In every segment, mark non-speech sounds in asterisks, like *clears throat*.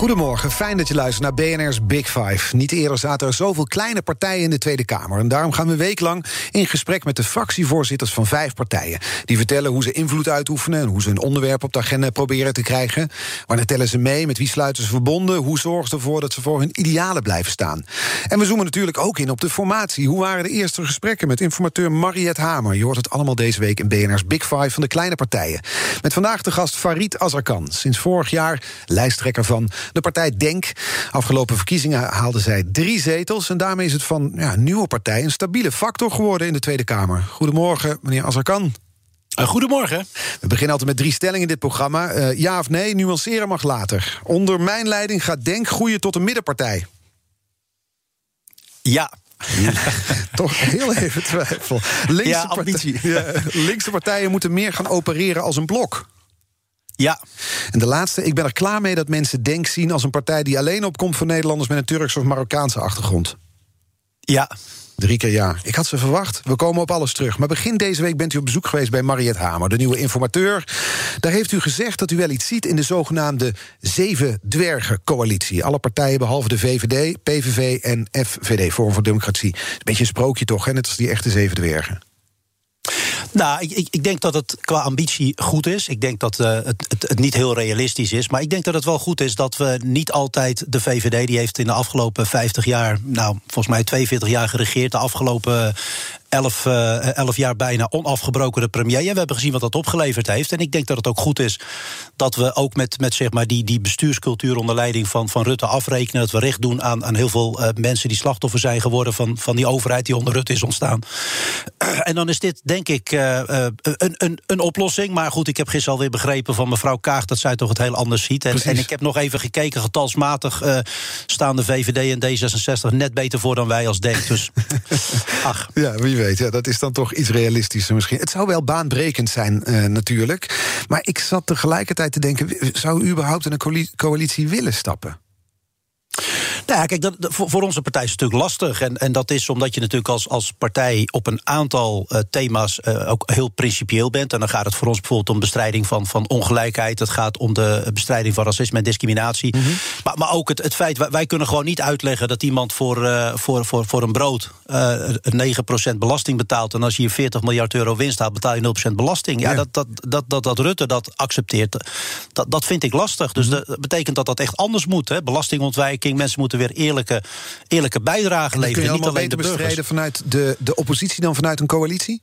Goedemorgen, fijn dat je luistert naar BNR's Big Five. Niet eerder zaten er zoveel kleine partijen in de Tweede Kamer. En daarom gaan we een week lang in gesprek met de fractievoorzitters van vijf partijen. Die vertellen hoe ze invloed uitoefenen en hoe ze een onderwerp op de agenda proberen te krijgen. Wanneer tellen ze mee, met wie sluiten ze verbonden, hoe zorgen ze ervoor dat ze voor hun idealen blijven staan. En we zoomen natuurlijk ook in op de formatie. Hoe waren de eerste gesprekken met informateur Mariette Hamer? Je hoort het allemaal deze week in BNR's Big Five van de kleine partijen. Met vandaag de gast Farid Azarkan, sinds vorig jaar lijsttrekker van de partij Denk. Afgelopen verkiezingen haalde zij drie zetels. En daarmee is het van ja, een nieuwe partij een stabiele factor geworden in de Tweede Kamer. Goedemorgen, meneer Azarkan. Uh, goedemorgen. We beginnen altijd met drie stellingen in dit programma. Uh, ja of nee, nuanceren mag later. Onder mijn leiding gaat Denk groeien tot een middenpartij. Ja. *laughs* Toch heel even twijfel. Linkse, ja, ambitie. Partij, *laughs* ja, linkse partijen moeten meer gaan opereren als een blok. Ja. En de laatste, ik ben er klaar mee dat mensen Denk zien als een partij die alleen opkomt voor Nederlanders met een Turkse of Marokkaanse achtergrond. Ja. Drie keer ja. Ik had ze verwacht. We komen op alles terug. Maar begin deze week bent u op bezoek geweest bij Mariette Hamer, de nieuwe informateur. Daar heeft u gezegd dat u wel iets ziet in de zogenaamde Zeven Dwergen-coalitie. Alle partijen behalve de VVD, PVV en FVD, Forum voor Democratie. Een beetje een sprookje toch, hè? net als die echte Zeven Dwergen. Nou, ik, ik, denk dat het qua ambitie goed is. Ik denk dat het, het, het, niet heel realistisch is. Maar ik denk dat het wel goed is dat we niet altijd de VVD, die heeft in de afgelopen 50 jaar, nou volgens mij 42 jaar geregeerd, de afgelopen elf, uh, elf jaar bijna onafgebroken de premier. En we hebben gezien wat dat opgeleverd heeft. En ik denk dat het ook goed is dat we ook met, met zeg maar die, die bestuurscultuur onder leiding van, van Rutte afrekenen. Dat we recht doen aan, aan heel veel uh, mensen die slachtoffer zijn geworden van, van die overheid die onder Rutte is ontstaan. *clears throat* en dan is dit denk ik uh, een, een, een oplossing. Maar goed, ik heb gisteren alweer begrepen van mevrouw Kaag dat zij toch het heel anders ziet. En, en ik heb nog even gekeken, getalsmatig staan de VVD en D66 net beter voor dan wij als Denk. Dus *laughs* ach. Ja, wie weet. Ja, dat is dan toch iets realistischer misschien. Het zou wel baanbrekend zijn, uh, natuurlijk. Maar ik zat tegelijkertijd te denken: zou u überhaupt in een coalitie willen stappen? Nou ja, kijk, dat, voor, voor, onze partij is het natuurlijk lastig. En, en dat is omdat je natuurlijk als, als partij op een aantal uh, thema's uh, ook heel principieel bent. En dan gaat het voor ons bijvoorbeeld om bestrijding van, van ongelijkheid. Het gaat om de bestrijding van racisme en discriminatie. Mm -hmm. maar, maar ook het, het feit, wij, wij, kunnen gewoon niet uitleggen dat iemand voor, uh, voor, voor, voor een brood 9% belasting betaalt. En als je hier 40 miljard euro winst haalt, betaal je 0% belasting. Ja, ja. Dat, dat, dat, dat, dat Rutte dat accepteert, dat, dat vind ik lastig. Dus mm -hmm. dat betekent dat dat echt anders moet. Hè? Belastingontwijking, mensen moeten weer eerlijke, eerlijke bijdrage leveren. Kun je niet alleen de bestrijden vanuit de, de oppositie dan vanuit een coalitie?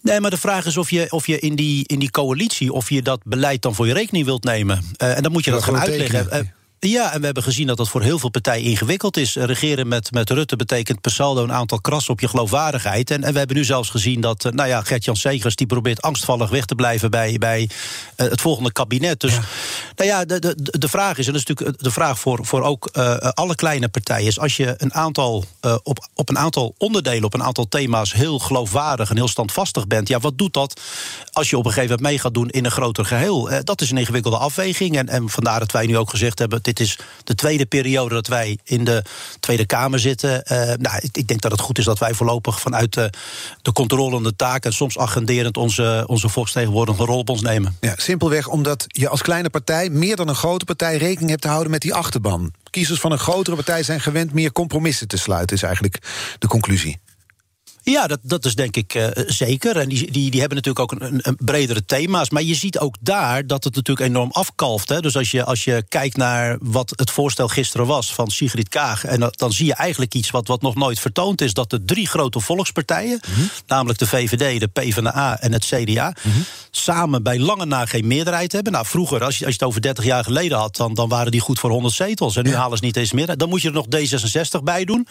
Nee, maar de vraag is of je, of je in, die, in die coalitie... of je dat beleid dan voor je rekening wilt nemen. Uh, en dan moet je dat, dat gaan uitleggen. Ja, en we hebben gezien dat dat voor heel veel partijen ingewikkeld is. Regeren met, met Rutte betekent per saldo een aantal krassen op je geloofwaardigheid. En, en we hebben nu zelfs gezien dat nou ja, Gert-Jan Segers... die probeert angstvallig weg te blijven bij, bij uh, het volgende kabinet. Dus ja. nou ja, de, de, de vraag is, en dat is natuurlijk de vraag voor, voor ook uh, alle kleine partijen... is als je een aantal, uh, op, op een aantal onderdelen, op een aantal thema's... heel geloofwaardig en heel standvastig bent... ja, wat doet dat als je op een gegeven moment mee gaat doen in een groter geheel? dat is een ingewikkelde afweging. En, en vandaar dat wij nu ook gezegd hebben... dit is de tweede periode dat wij in de Tweede Kamer zitten. Uh, nou, ik, denk dat het goed is dat wij voorlopig vanuit de, de controlende taak... en soms agenderend onze, onze volksvertegenwoordigende rol op ons nemen. Ja, simpelweg omdat je als kleine partij... meer dan een grote partij rekening hebt te houden met die achterban. Kiezers van een grotere partij zijn gewend meer compromissen te sluiten... is eigenlijk de conclusie. Ja, dat, dat is denk ik uh, zeker. En die, die, die hebben natuurlijk ook een, een, bredere thema's. Maar je ziet ook daar dat het natuurlijk enorm afkalft. Hè? Dus als je, als je kijkt naar wat het voorstel gisteren was van Sigrid Kaag... en dat, dan zie je eigenlijk iets wat, wat nog nooit vertoond is... dat de drie grote volkspartijen, mm -hmm. namelijk de VVD, de PvdA en het CDA... Mm -hmm. samen bij lange na geen meerderheid hebben. Nou, vroeger, als je, als je het over 30 jaar geleden had... dan, dan waren die goed voor 100 zetels. En nu ja. halen ze niet eens meer. Dan moet je er nog D66 bij doen.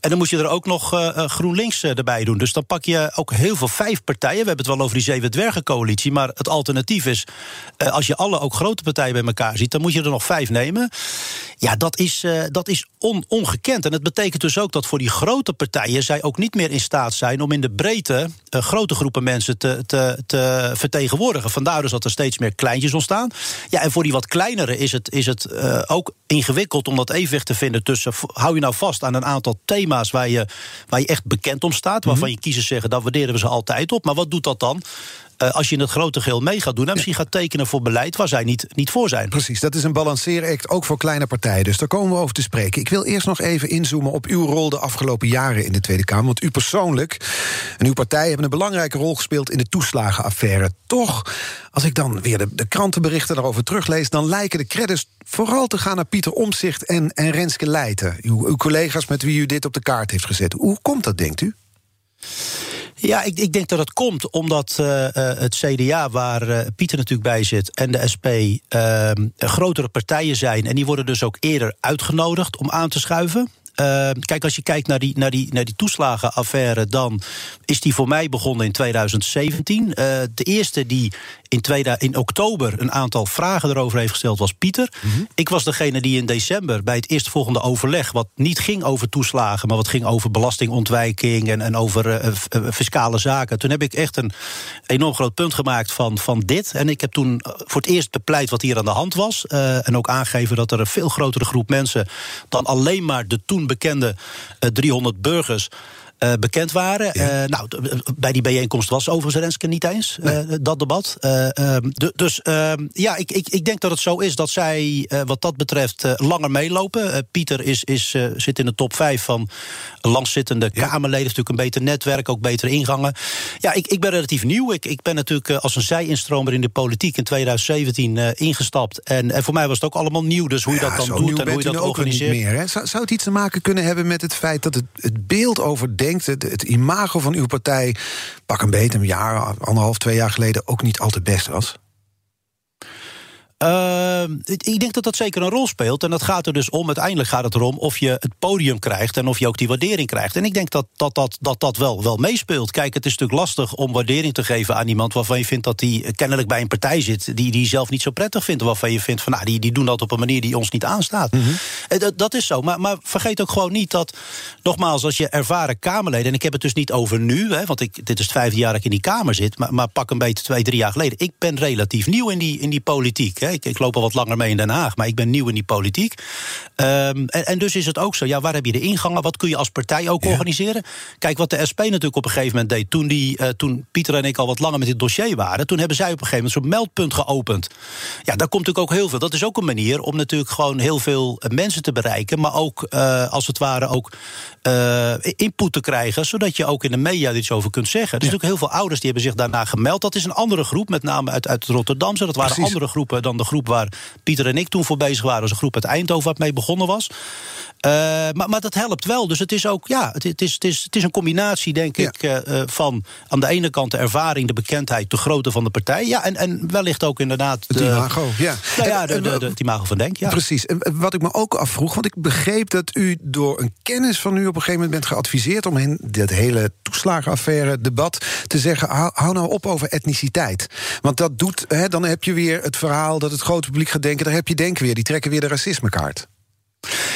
En dan moet je er ook nog uh, GroenLinks uh, doen. Dus dan pak je ook heel veel vijf partijen. We hebben het wel over die zeven dwergencoalitie. Maar het alternatief is, als je alle ook grote partijen bij elkaar ziet... dan moet je er nog vijf nemen. Ja, dat is, dat is ongekend. En het betekent dus ook dat voor die grote partijen zij ook niet meer in staat zijn om in de breedte uh, grote groepen mensen te, te, te, vertegenwoordigen. Vandaar dus dat er steeds meer kleintjes ontstaan. Ja, en voor die wat kleinere is het, is het uh, ook ingewikkeld om dat evenwicht te vinden tussen. Hou je nou vast aan een aantal thema's waar je, waar je echt bekend om staat, waarvan mhm. je kiezers zeggen dat waarderen we ze altijd op. Maar wat doet dat dan? Uh, als je in het grote geheel mee gaat doen... en misschien gaat tekenen voor beleid waar zij niet, niet voor zijn. Precies, dat is een balanceeract, ook voor kleine partijen. Dus daar komen we over te spreken. Ik wil eerst nog even inzoomen op uw rol de afgelopen jaren in de Tweede Kamer. Want u persoonlijk en uw partij hebben een belangrijke rol gespeeld... in de toeslagenaffaire. Toch, als ik dan weer de, de krantenberichten daarover teruglees... dan lijken de credits vooral te gaan naar Pieter Omzicht en, en Renske Leijten. Uw, uw collega's met wie u dit op de kaart heeft gezet. Hoe komt dat, denkt u? Ja, ik, ik, denk dat het komt omdat uh, het CDA, waar uh, Pieter natuurlijk bij zit, en de SP uh, grotere partijen zijn. En die worden dus ook eerder uitgenodigd om aan te schuiven. Ehm, kijk, als je kijkt naar die, naar, die, naar die toeslagenaffaire, dan is die voor mij begonnen in 2017. de eerste die in, tweede, in oktober een aantal vragen erover heeft gesteld, was Pieter. Mhm. Ik was degene die in december bij het eerstvolgende overleg, wat niet ging over toeslagen, maar wat ging over belastingontwijking en, en over uh, fiscale zaken. Toen heb ik echt een enorm groot punt gemaakt van, van dit. En ik heb toen voor het eerst bepleit wat hier aan de hand was. Uh, en ook aangegeven dat er een veel grotere groep mensen dan alleen maar de toen bekende uh, 300 burgers uh, bekend waren. Ja. Uh, nou, bij die bijeenkomst was overigens Renske niet eens, nee. dat debat. Ehm, dus ehm, ja, ik, ik, ik denk dat het zo is dat zij wat dat betreft langer meelopen. Pieter is, is, zit in de top 5 van langzittende ja. Kamerleden. Natuurlijk een beter netwerk, ook betere ingangen. Ja, ik, ik ben relatief nieuw. Ik, ik ben natuurlijk als een zij-instromer in de politiek in 2017 ingestapt. En, en voor mij was het ook allemaal nieuw. Dus hoe je dat dan doet en hoe je dat organiseert. Meer, hè? Zou, zou het iets te maken kunnen hebben met het feit dat het, het beeld over denkt, het, het imago van uw partij, pak een beet, een jaar, anderhalf, twee jaar geleden ook niet al te best was? Uh, ik denk dat dat zeker een rol speelt. En dat gaat er dus om. Uiteindelijk gaat het erom of je het podium krijgt en of je ook die waardering krijgt. En ik denk dat dat, dat, dat, dat wel, wel meespeelt. Kijk, het is natuurlijk lastig om waardering te geven aan iemand waarvan je vindt dat die kennelijk bij een partij zit die die zelf niet zo prettig vindt. Waarvan je vindt van nou, die, die doen dat op een manier die ons niet aanstaat. Mm -hmm. dat, dat, is zo. Maar, maar vergeet ook gewoon niet dat, nogmaals, als je ervaren Kamerleden, en ik heb het dus niet over nu, hè, want ik, dit is het vijfde jaar dat ik in die Kamer zit, maar, maar pak een beetje twee, drie jaar geleden. Ik ben relatief nieuw in die, in die politiek. Ik, ik, loop al wat langer mee in Den Haag, maar ik ben nieuw in die politiek. Um, en, en, dus is het ook zo, ja, waar heb je de ingangen? Wat kun je als partij ook ja. organiseren? Kijk, wat de SP natuurlijk op een gegeven moment deed... Toen, die, uh, toen Pieter en ik al wat langer met dit dossier waren... toen hebben zij op een gegeven moment zo'n meldpunt geopend. Ja, daar komt natuurlijk ook heel veel. Dat is ook een manier om natuurlijk gewoon heel veel mensen te bereiken... maar ook, uh, als het ware, ook uh, input te krijgen... zodat je ook in de media iets over kunt zeggen. Er zijn ja. natuurlijk heel veel ouders die hebben zich daarna gemeld. Dat is een andere groep, met name uit, uit Rotterdam. Dat waren Precies. andere groepen dan de groep waar Pieter en ik toen voor bezig waren. als een groep uit Eindhoven wat mee begonnen was. Uh, maar, maar dat helpt wel. Dus het is ook, ja, het, het, is, het, is, het is een combinatie, denk ja. ik, uh, van aan de ene kant de ervaring, de bekendheid, de grootte van de partij. Ja, en, en wellicht ook inderdaad. De, het imago, ja. Nou ja, de, de, de, het imago van Denk, ja. Precies. En wat ik me ook afvroeg, want ik begreep dat u door een kennis van u op een gegeven moment bent geadviseerd om in dit hele toeslagenaffaire debat te zeggen: hou, hou nou op over etniciteit. Want dat doet, hè, dan heb je weer het verhaal dat het grote publiek gaat denken, daar heb je denk weer, die trekken weer de racismekaart.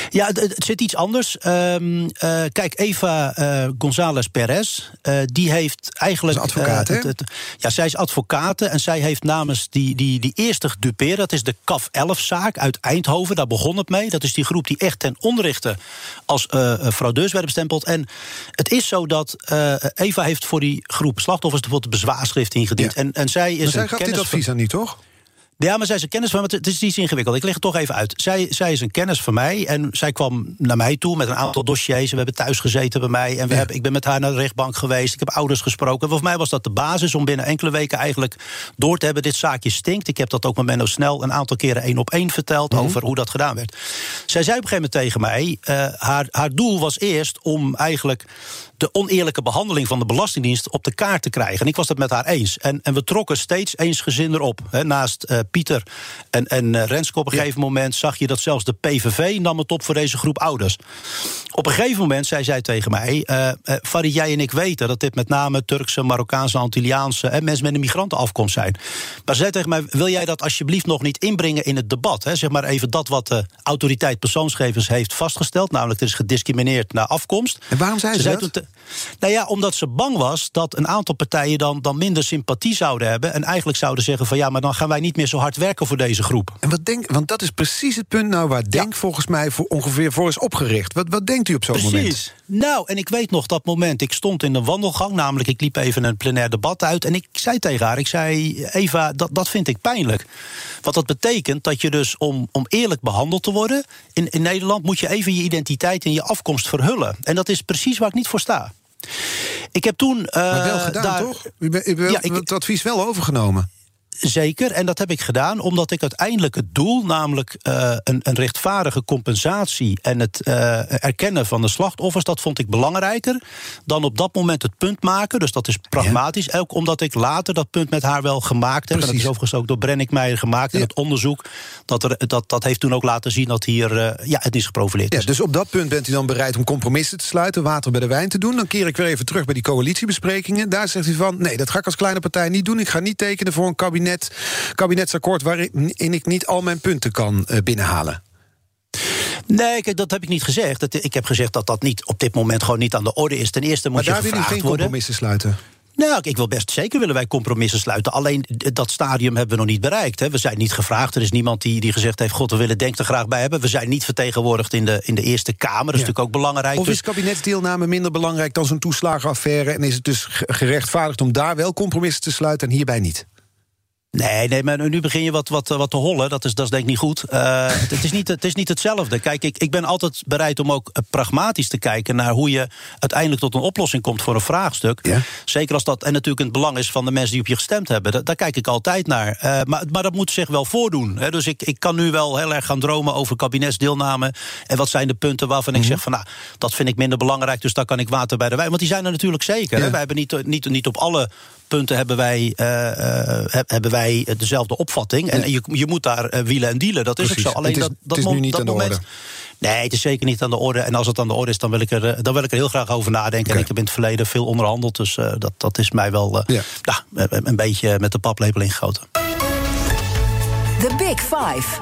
Ja, het, het, zit iets anders. Um, uh, kijk, Eva uh, González Perez, uh, die heeft eigenlijk. Is advocaat, het, het, ja, zij is advocaat en zij heeft namens die, die, die eerste gedupeerd. Dat is de CAF 11-zaak uit Eindhoven. Daar begon het mee. Dat is die groep die echt ten onrechte als fraudeurs werden bestempeld. En het is zo dat Eva heeft voor die groep slachtoffers bijvoorbeeld bezwaarschrift ingediend. Ja. En, en zij is. Maar zij gaf dit advies aan niet, toch? Ja, maar zij is een kennis van. Het is iets ingewikkeld. Ik leg het toch even uit. Zij, zij is een kennis van mij. En zij kwam naar mij toe met een aantal dossiers. We hebben thuis gezeten bij mij. En we ja. hebben, ik ben met haar naar de rechtbank geweest. Ik heb ouders gesproken. Voor mij was dat de basis om binnen enkele weken eigenlijk door te hebben. Dit zaakje stinkt. Ik heb dat ook met Menno Snel een aantal keren één op één verteld. Mm -hmm. over hoe dat gedaan werd. Zij zei op een gegeven moment tegen mij. Uh, haar, haar doel was eerst om eigenlijk de oneerlijke behandeling van de Belastingdienst op de kaart te krijgen. En ik was het met haar eens. En, en we trokken steeds eensgezin erop. He, naast uh, Pieter en, en uh, Renske op een gegeven moment zag je dat zelfs de PVV nam het op voor deze groep ouders. Op een gegeven moment zei zij tegen mij: uh, Farid, jij en ik weten dat dit met name Turkse, Marokkaanse, Antilliaanse en mensen met een migrantenafkomst zijn. Maar zij tegen mij: wil jij dat alsjeblieft nog niet inbrengen in het debat? He, zeg maar even dat wat de autoriteit persoonsgevers heeft vastgesteld, namelijk er is gediscrimineerd naar afkomst. En waarom zei ze, ze dat? Nou ja, omdat ze bang was dat een aantal partijen dan, dan minder sympathie zouden hebben. En eigenlijk zouden zeggen van ja, maar dan gaan wij niet meer zo hard werken voor deze groep. En wat denk, want dat is precies het punt nou waar Denk volgens mij voor ongeveer voor is opgericht. Wat, wat denkt u op zo'n moment? Precies. Nou, en ik weet nog dat moment. Ik stond in een wandelgang, namelijk ik liep even een plenair debat uit. En ik zei tegen haar, ik zei, Eva, dat, dat vind ik pijnlijk. Wat dat betekent dat je dus om, om eerlijk behandeld te worden in, in Nederland, moet je even je identiteit en je afkomst verhullen. En dat is precies waar ik niet voor sta. Ik heb toen. Uh, maar wel gedaan, daar, toch? U, hebt ja, het advies wel overgenomen. Zeker, en dat heb ik gedaan omdat ik uiteindelijk het doel, namelijk uh, een, een, rechtvaardige compensatie en het uh, erkennen van de slachtoffers, dat vond ik belangrijker dan op dat moment het punt maken. Dus dat is pragmatisch, ja. ook omdat ik later dat punt met haar wel gemaakt heb. En dat is overigens ook door Brennickmeijer gemaakt. Ja. En het onderzoek, dat, er, dat, dat heeft toen ook laten zien dat hier uh, ja, het is geprofileerd. Ja, dus op dat punt bent u dan bereid om compromissen te sluiten, water bij de wijn te doen. Dan keer ik weer even terug bij die coalitiebesprekingen. Daar zegt u van, nee, dat ga ik als kleine partij niet doen. Ik ga niet tekenen voor een kabinet kabinetsakkoord waarin ik niet al mijn punten kan eh, binnenhalen. Nee, kijk, dat heb ik niet gezegd. Ik heb gezegd dat dat niet op dit moment gewoon niet aan de orde is. Ten eerste moet maar je daar wil u geen compromissen sluiten? Nou, ik wil best zeker willen wij compromissen sluiten. Alleen dat stadium hebben we nog niet bereikt. Hè. We zijn niet gevraagd. Er is niemand die, die gezegd heeft: God, we willen Denk er graag bij hebben. We zijn niet vertegenwoordigd in de, in de Eerste Kamer. Dat is natuurlijk ook belangrijk. Of dus is kabinetsdeelname minder belangrijk dan zo'n toeslagenaffaire? En is het dus gerechtvaardigd om daar wel compromissen te sluiten en hierbij niet? Nee, nee, maar nu begin je wat, wat, wat te hollen. Dat is, dat is denk ik niet goed. Uh, *laughs* het, is niet, het is niet hetzelfde. Kijk, ik, ik ben altijd bereid om ook pragmatisch te kijken naar hoe je uiteindelijk tot een oplossing komt voor een vraagstuk. Ja. Zeker als dat en natuurlijk in het belang is van de mensen die op je gestemd hebben. daar kijk ik altijd naar. Uh, maar, maar dat moet zich wel voordoen. Hè. Dus ik, ik kan nu wel heel erg gaan dromen over kabinetsdeelname. En wat zijn de punten waarvan ik mhm. zeg van nou, dat vind ik minder belangrijk. Dus daar kan ik water bij de wijn. Want die zijn er natuurlijk zeker. Ja. Wij hebben niet, niet, niet op alle punten hebben wij, uh, hebben wij dezelfde opvatting. En je, je moet daar uh, wielen en dealen. Dat is ook zo. Alleen dat, dat, is nu niet dat aan moment, de orde. Nee, het is zeker niet aan de orde. En als het aan de orde is, dan wil ik er, dan wil ik er heel graag over nadenken. Okay. En ik heb in het verleden veel onderhandeld. Dus uh, dat, dat is mij wel uh, ja. nou, een beetje met de paplepel ingegoten. The Big Five.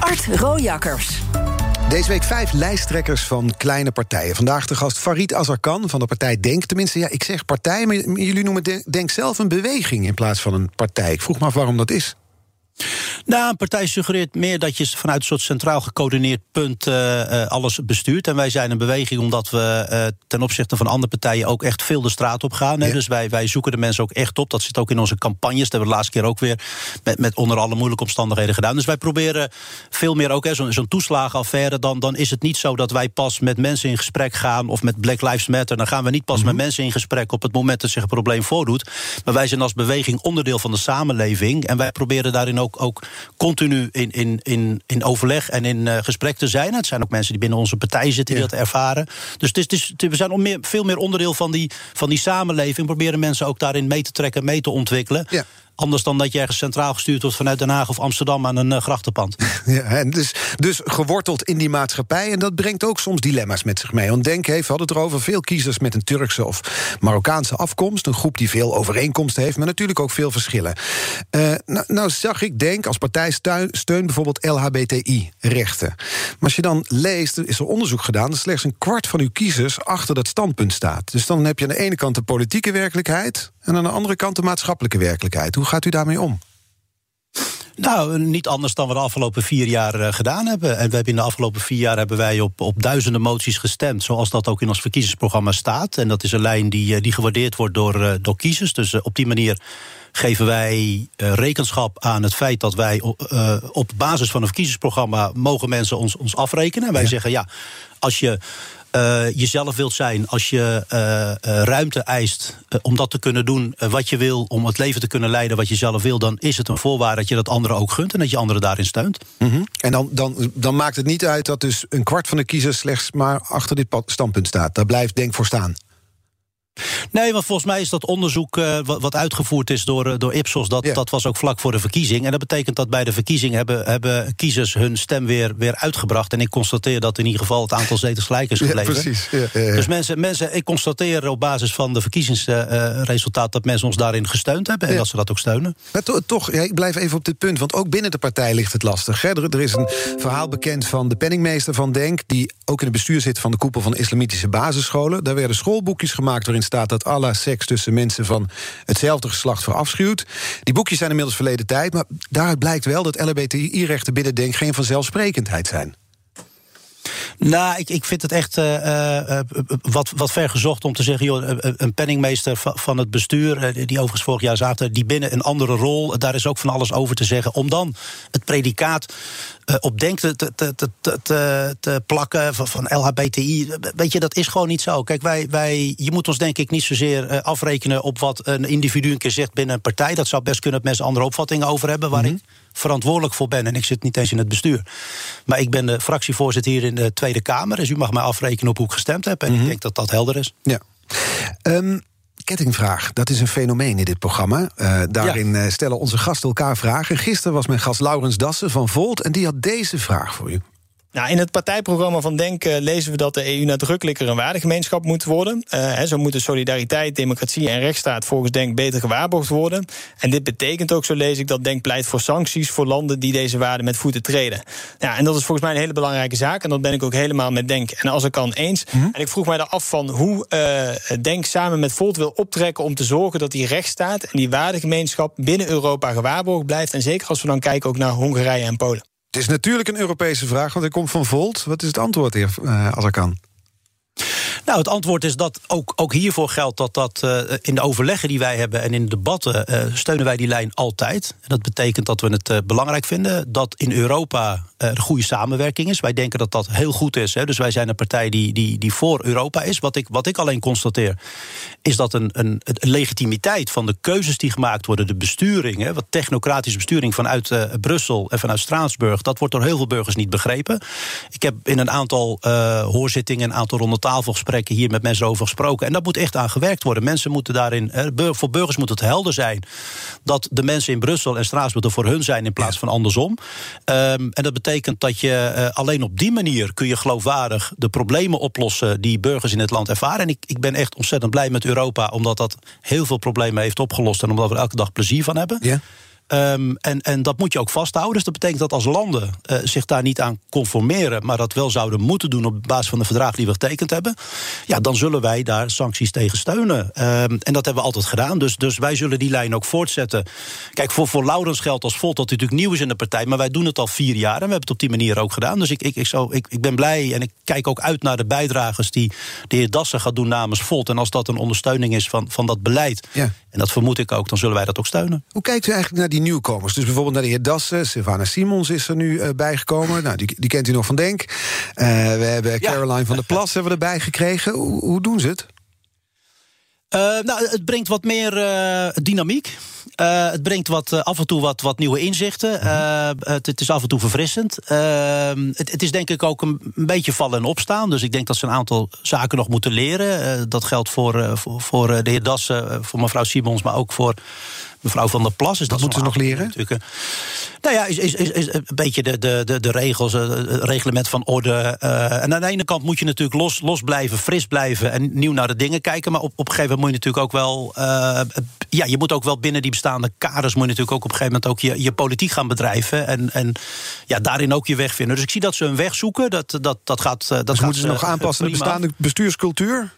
Art Rojakkers. Deze week vijf lijsttrekkers van kleine partijen. Vandaag de gast Farid Azarkan van de partij Denk. Tenminste, ja, ik zeg partij, maar jullie noemen Denk zelf een beweging in plaats van een partij. Ik vroeg me af waarom dat is. Nou, een partij suggereert meer dat je vanuit een soort centraal gecoördineerd punt uh, alles bestuurt. En wij zijn een beweging omdat we uh, ten opzichte van andere partijen ook echt veel de straat op gaan. Ja. Dus wij, wij zoeken de mensen ook echt op. Dat zit ook in onze campagnes. Dat hebben we de laatste keer ook weer met, met onder alle moeilijke omstandigheden gedaan. Dus wij proberen veel meer ook, zo'n zo toeslagenaffaire. Dan, dan is het niet zo dat wij pas met mensen in gesprek gaan of met Black Lives Matter. Dan gaan we niet pas mm -hmm. met mensen in gesprek op het moment dat zich een probleem voordoet. Maar wij zijn als beweging onderdeel van de samenleving. En wij proberen daarin ook, ook continu in, in, in, in overleg en in uh, gesprek te zijn. Het zijn ook mensen die binnen onze partij zitten die ja. dat ervaren. Dus het is, het is, we zijn meer, veel meer onderdeel van die, van die samenleving. Proberen mensen ook daarin mee te trekken, mee te ontwikkelen. Ja. Anders dan dat je ergens centraal gestuurd wordt vanuit Den Haag of Amsterdam aan een uh, grachtenpand. *laughs* Ja, en dus, dus geworteld in die maatschappij. En dat brengt ook soms dilemma's met zich mee. Want Denk heeft, hadden het erover, veel kiezers met een Turkse of Marokkaanse afkomst. Een groep die veel overeenkomsten heeft, maar natuurlijk ook veel verschillen. Uh, nou, nou, zag ik Denk als partij steun, bijvoorbeeld LHBTI-rechten. Maar als je dan leest, is er onderzoek gedaan... dat slechts een kwart van uw kiezers achter dat standpunt staat. Dus dan heb je aan de ene kant de politieke werkelijkheid... en aan de andere kant de maatschappelijke werkelijkheid. Hoe gaat u daarmee om? Nou, niet anders dan we de afgelopen vier jaar uh, gedaan hebben. En we hebben in de afgelopen vier jaar hebben wij op, op duizenden moties gestemd. Zoals dat ook in ons verkiezingsprogramma staat. En dat is een lijn die, uh, die gewaardeerd wordt door, uh, door kiezers. Dus op die manier geven wij rekenschap aan het feit dat wij op basis van een verkiezingsprogramma mogen mensen ons, ons afrekenen. En wij ja. zeggen ja, als je jezelf wilt zijn, als je ruimte eist om dat te kunnen doen wat je wil, om het leven te kunnen leiden wat je zelf wil, dan is het een voorwaarde dat je dat anderen ook gunt en dat je anderen daarin steunt. Mhm. En dan, dan, dan maakt het niet uit dat dus een kwart van de kiezers slechts maar achter dit standpunt staat. Daar blijft Denk voor staan. Nee, want volgens mij is dat onderzoek uh, wat, uitgevoerd is door, eh, door Ipsos, dat, dat was ook vlak voor de verkiezing. En dat betekent dat bij de verkiezing hebben, hebben kiezers hun stem weer, weer uitgebracht. En ik constateer dat in ieder geval het aantal zetels gelijk is gebleven. Ja, precies. Ja, dus mensen, mensen, ik constateer op basis van de verkiezingsresultaat dat mensen ons daarin gesteund hebben en dat ze dat ook steunen. Maar toch, ik blijf even op dit punt, want ook binnen de partij ligt het lastig. Hè? Er, er is een verhaal bekend van de penningmeester van Denk, die ook in het bestuur zit van de koepel van islamitische basisscholen. Daar werden schoolboekjes gemaakt waarin staat dat alle seks tussen mensen van hetzelfde geslacht verafschuwt. Die boekjes zijn inmiddels verleden tijd, maar daaruit blijkt wel dat LHBTI-rechten binnen Denk geen vanzelfsprekendheid zijn. Nou, ik, ik vind het echt uh, wat, wat ver gezocht om te zeggen... Joh, een penningmeester van het bestuur, die overigens vorig jaar zaten... die binnen een andere rol, daar is ook van alles over te zeggen... om dan het predicaat op denken te, te, te, plakken van, van, LHBTI. Weet je, dat is gewoon niet zo. Kijk, wij, wij, je moet ons denk ik niet zozeer afrekenen... op wat een individu een keer zegt binnen een partij. Dat zou best kunnen dat mensen andere opvattingen over hebben... waar mhm. ik verantwoordelijk voor ben. En ik zit niet eens in het bestuur. Maar ik ben de fractievoorzitter hier in de Tweede Kamer. Dus u mag mij afrekenen op hoe ik gestemd heb. En ik mhm. denk dat dat helder is. Ja. Um, kettingvraag, dat is een fenomeen in dit programma. Uh, daarin ja. Eh, stellen onze gasten elkaar vragen. Gisteren was mijn gast Laurens Dassen van Volt... en die had deze vraag voor u. Nou, in het partijprogramma van Denk uh, lezen we dat de EU nadrukkelijker een waardegemeenschap moet worden. Uh, zo moeten solidariteit, democratie en rechtsstaat volgens Denk beter gewaarborgd worden. En dit betekent ook, zo lees ik, dat Denk pleit voor sancties voor landen die deze waarden met voeten treden. Ja, en dat is volgens mij een hele belangrijke zaak. En dat ben ik ook helemaal met Denk. En als ik kan eens. Mhm. En ik vroeg mij af van hoe uh, Denk samen met Volt wil optrekken om te zorgen dat die rechtsstaat en die waardegemeenschap binnen Europa gewaarborgd blijft. En zeker als we dan kijken ook naar Hongarije en Polen. Het is natuurlijk een Europese vraag, want hij komt van Volt. Wat is het antwoord, heer uh, als ik kan? Nou, het antwoord is dat ook, ook hiervoor geldt dat dat uh, in de overleggen die wij hebben en in de debatten uh, steunen wij die lijn altijd. En dat betekent dat we het uh, belangrijk vinden dat in Europa er goede samenwerking is. Wij denken dat dat heel goed is. Hè. Dus wij zijn een partij die, die, die voor Europa is. Wat ik, wat ik alleen constateer, is dat een, een, een legitimiteit van de keuzes die gemaakt worden, de besturing, hè, wat technocratische besturing vanuit Brussel en vanuit Straatsburg, dat wordt door heel veel burgers niet begrepen. Ik heb in een aantal hoorzittingen, een aantal ronde tafelgesprekken hier met mensen over gesproken. En dat moet echt aan gewerkt worden. Mensen moeten daarin, voor burgers moet het helder zijn dat de mensen in Brussel en Straatsburg er voor hun zijn in plaats van andersom. Um, en dat betekent dat je uh, alleen op die manier kun je geloofwaardig de problemen oplossen die burgers in het land ervaren. En ik, ik ben echt ontzettend blij met Europa, omdat dat heel veel problemen heeft opgelost en omdat we er elke dag plezier van hebben. Ja. Um, en, en dat moet je ook vasthouden. Dus dat betekent dat als landen uh, zich daar niet aan conformeren, maar dat wel zouden moeten doen op basis van de verdragen die we getekend hebben, ja, dan zullen wij daar sancties tegen steunen. Um, en dat hebben we altijd gedaan. Dus, dus wij zullen die lijn ook voortzetten. Kijk, voor, voor Laurens geldt als Volt dat hij natuurlijk nieuw is in de partij, maar wij doen het al vier jaar en we hebben het op die manier ook gedaan. Dus ik, ik, ik, zo, ik, ik ben blij en ik kijk ook uit naar de bijdragers die de heer Dassen gaat doen namens Volt. En als dat een ondersteuning is van, van dat beleid, ja. en dat vermoed ik ook, dan zullen wij dat ook steunen. Hoe kijkt u eigenlijk naar die die nieuwkomers. Dus bijvoorbeeld naar de heer Dassen, Sylvana Simons is er nu uh, bijgekomen. Nou, die, die kent u nog van Denk. Uh, we hebben Caroline van der Plas hebben we erbij gekregen. Hoe, hoe doen ze het? Uh, nou, het brengt wat meer dynamiek. Uh, het brengt wat, af en toe wat, wat nieuwe inzichten. Uh, het, het, is af en toe verfrissend. Ehm, het, het, is denk ik ook een, een, beetje vallen en opstaan. Dus ik denk dat ze een aantal zaken nog moeten leren. dat geldt voor, voor, voor de heer Dassen, voor mevrouw Simons, maar ook voor mevrouw Van der Plas. Dus dat moeten ze nog leren? Natuurlijk. Nou ja, is, is, is, is, een beetje de, de, de, de regels, het reglement van orde. Uh, en aan de ene kant moet je natuurlijk los, los blijven, fris blijven en nieuw naar de dingen kijken. Maar op, op een gegeven moment moet je natuurlijk ook wel. Uh, ja, je moet ook wel binnen die bestaande kaders moet je natuurlijk ook op een gegeven moment ook je, je politiek gaan bedrijven. En, en ja, daarin ook je weg vinden. Dus ik zie dat ze een weg zoeken. Dat, dat, dat gaat. Eh, dat dus moeten ze nog aanpassen aan de bestaande bestuurscultuur?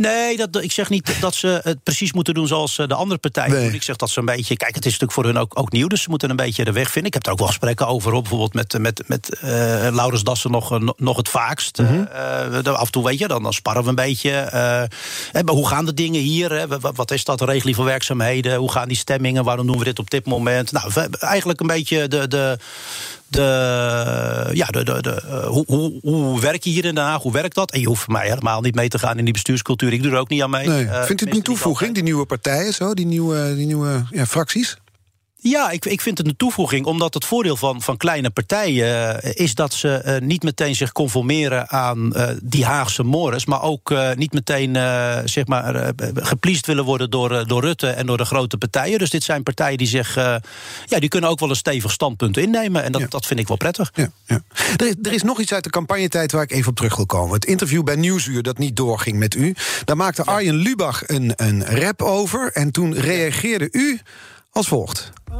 Nee, dat, ik zeg niet dat ze het precies moeten doen zoals eh, de andere partijen doen. Ik zeg dat ze een beetje. Kijk, het is natuurlijk voor hun ook, ook nieuw, dus ze moeten een beetje de weg vinden. Ik heb er ook wel gesprekken over, bijvoorbeeld met, met, met uh, Laurens Dassen nog, nog het vaakst. Mm af en toe weet je, dan, dan sparren we een beetje. Uh, hoe gaan de dingen hier? Hè? Wat is dat, de regeling van werkzaamheden? Hoe gaan die stemmingen? Waarom doen we dit op dit moment? Nou, eigenlijk een beetje de. de de, ja, de, de, de, hoe, hoe, hoe werk je hier in Den Haag? Hoe werkt dat? En je hoeft voor mij helemaal niet mee te gaan in die bestuurscultuur. Ik doe er ook niet aan mee. Nee. Vindt u het een toevoeging, die nieuwe partijen, zo, die nieuwe, die nieuwe ja, fracties? Ja, ik, ik vind het een toevoeging, omdat het voordeel van, van kleine partijen uh, is dat ze uh, niet meteen zich conformeren aan uh, die Haagse mores, maar ook niet meteen zeg maar, gepleased willen worden door, door Rutte en door de grote partijen. Dus dit zijn partijen die zich, ja, die kunnen ook wel een stevig standpunt innemen. En dat, ja. dat vind ik wel prettig. Ja, ja. Er, is, er is nog iets uit de campagnetijd waar ik even op terug wil komen. Het interview bij Nieuwsuur dat niet doorging met u. Daar maakte Arjen Lubach een, een rap over. En toen reageerde u als volgt. Ah,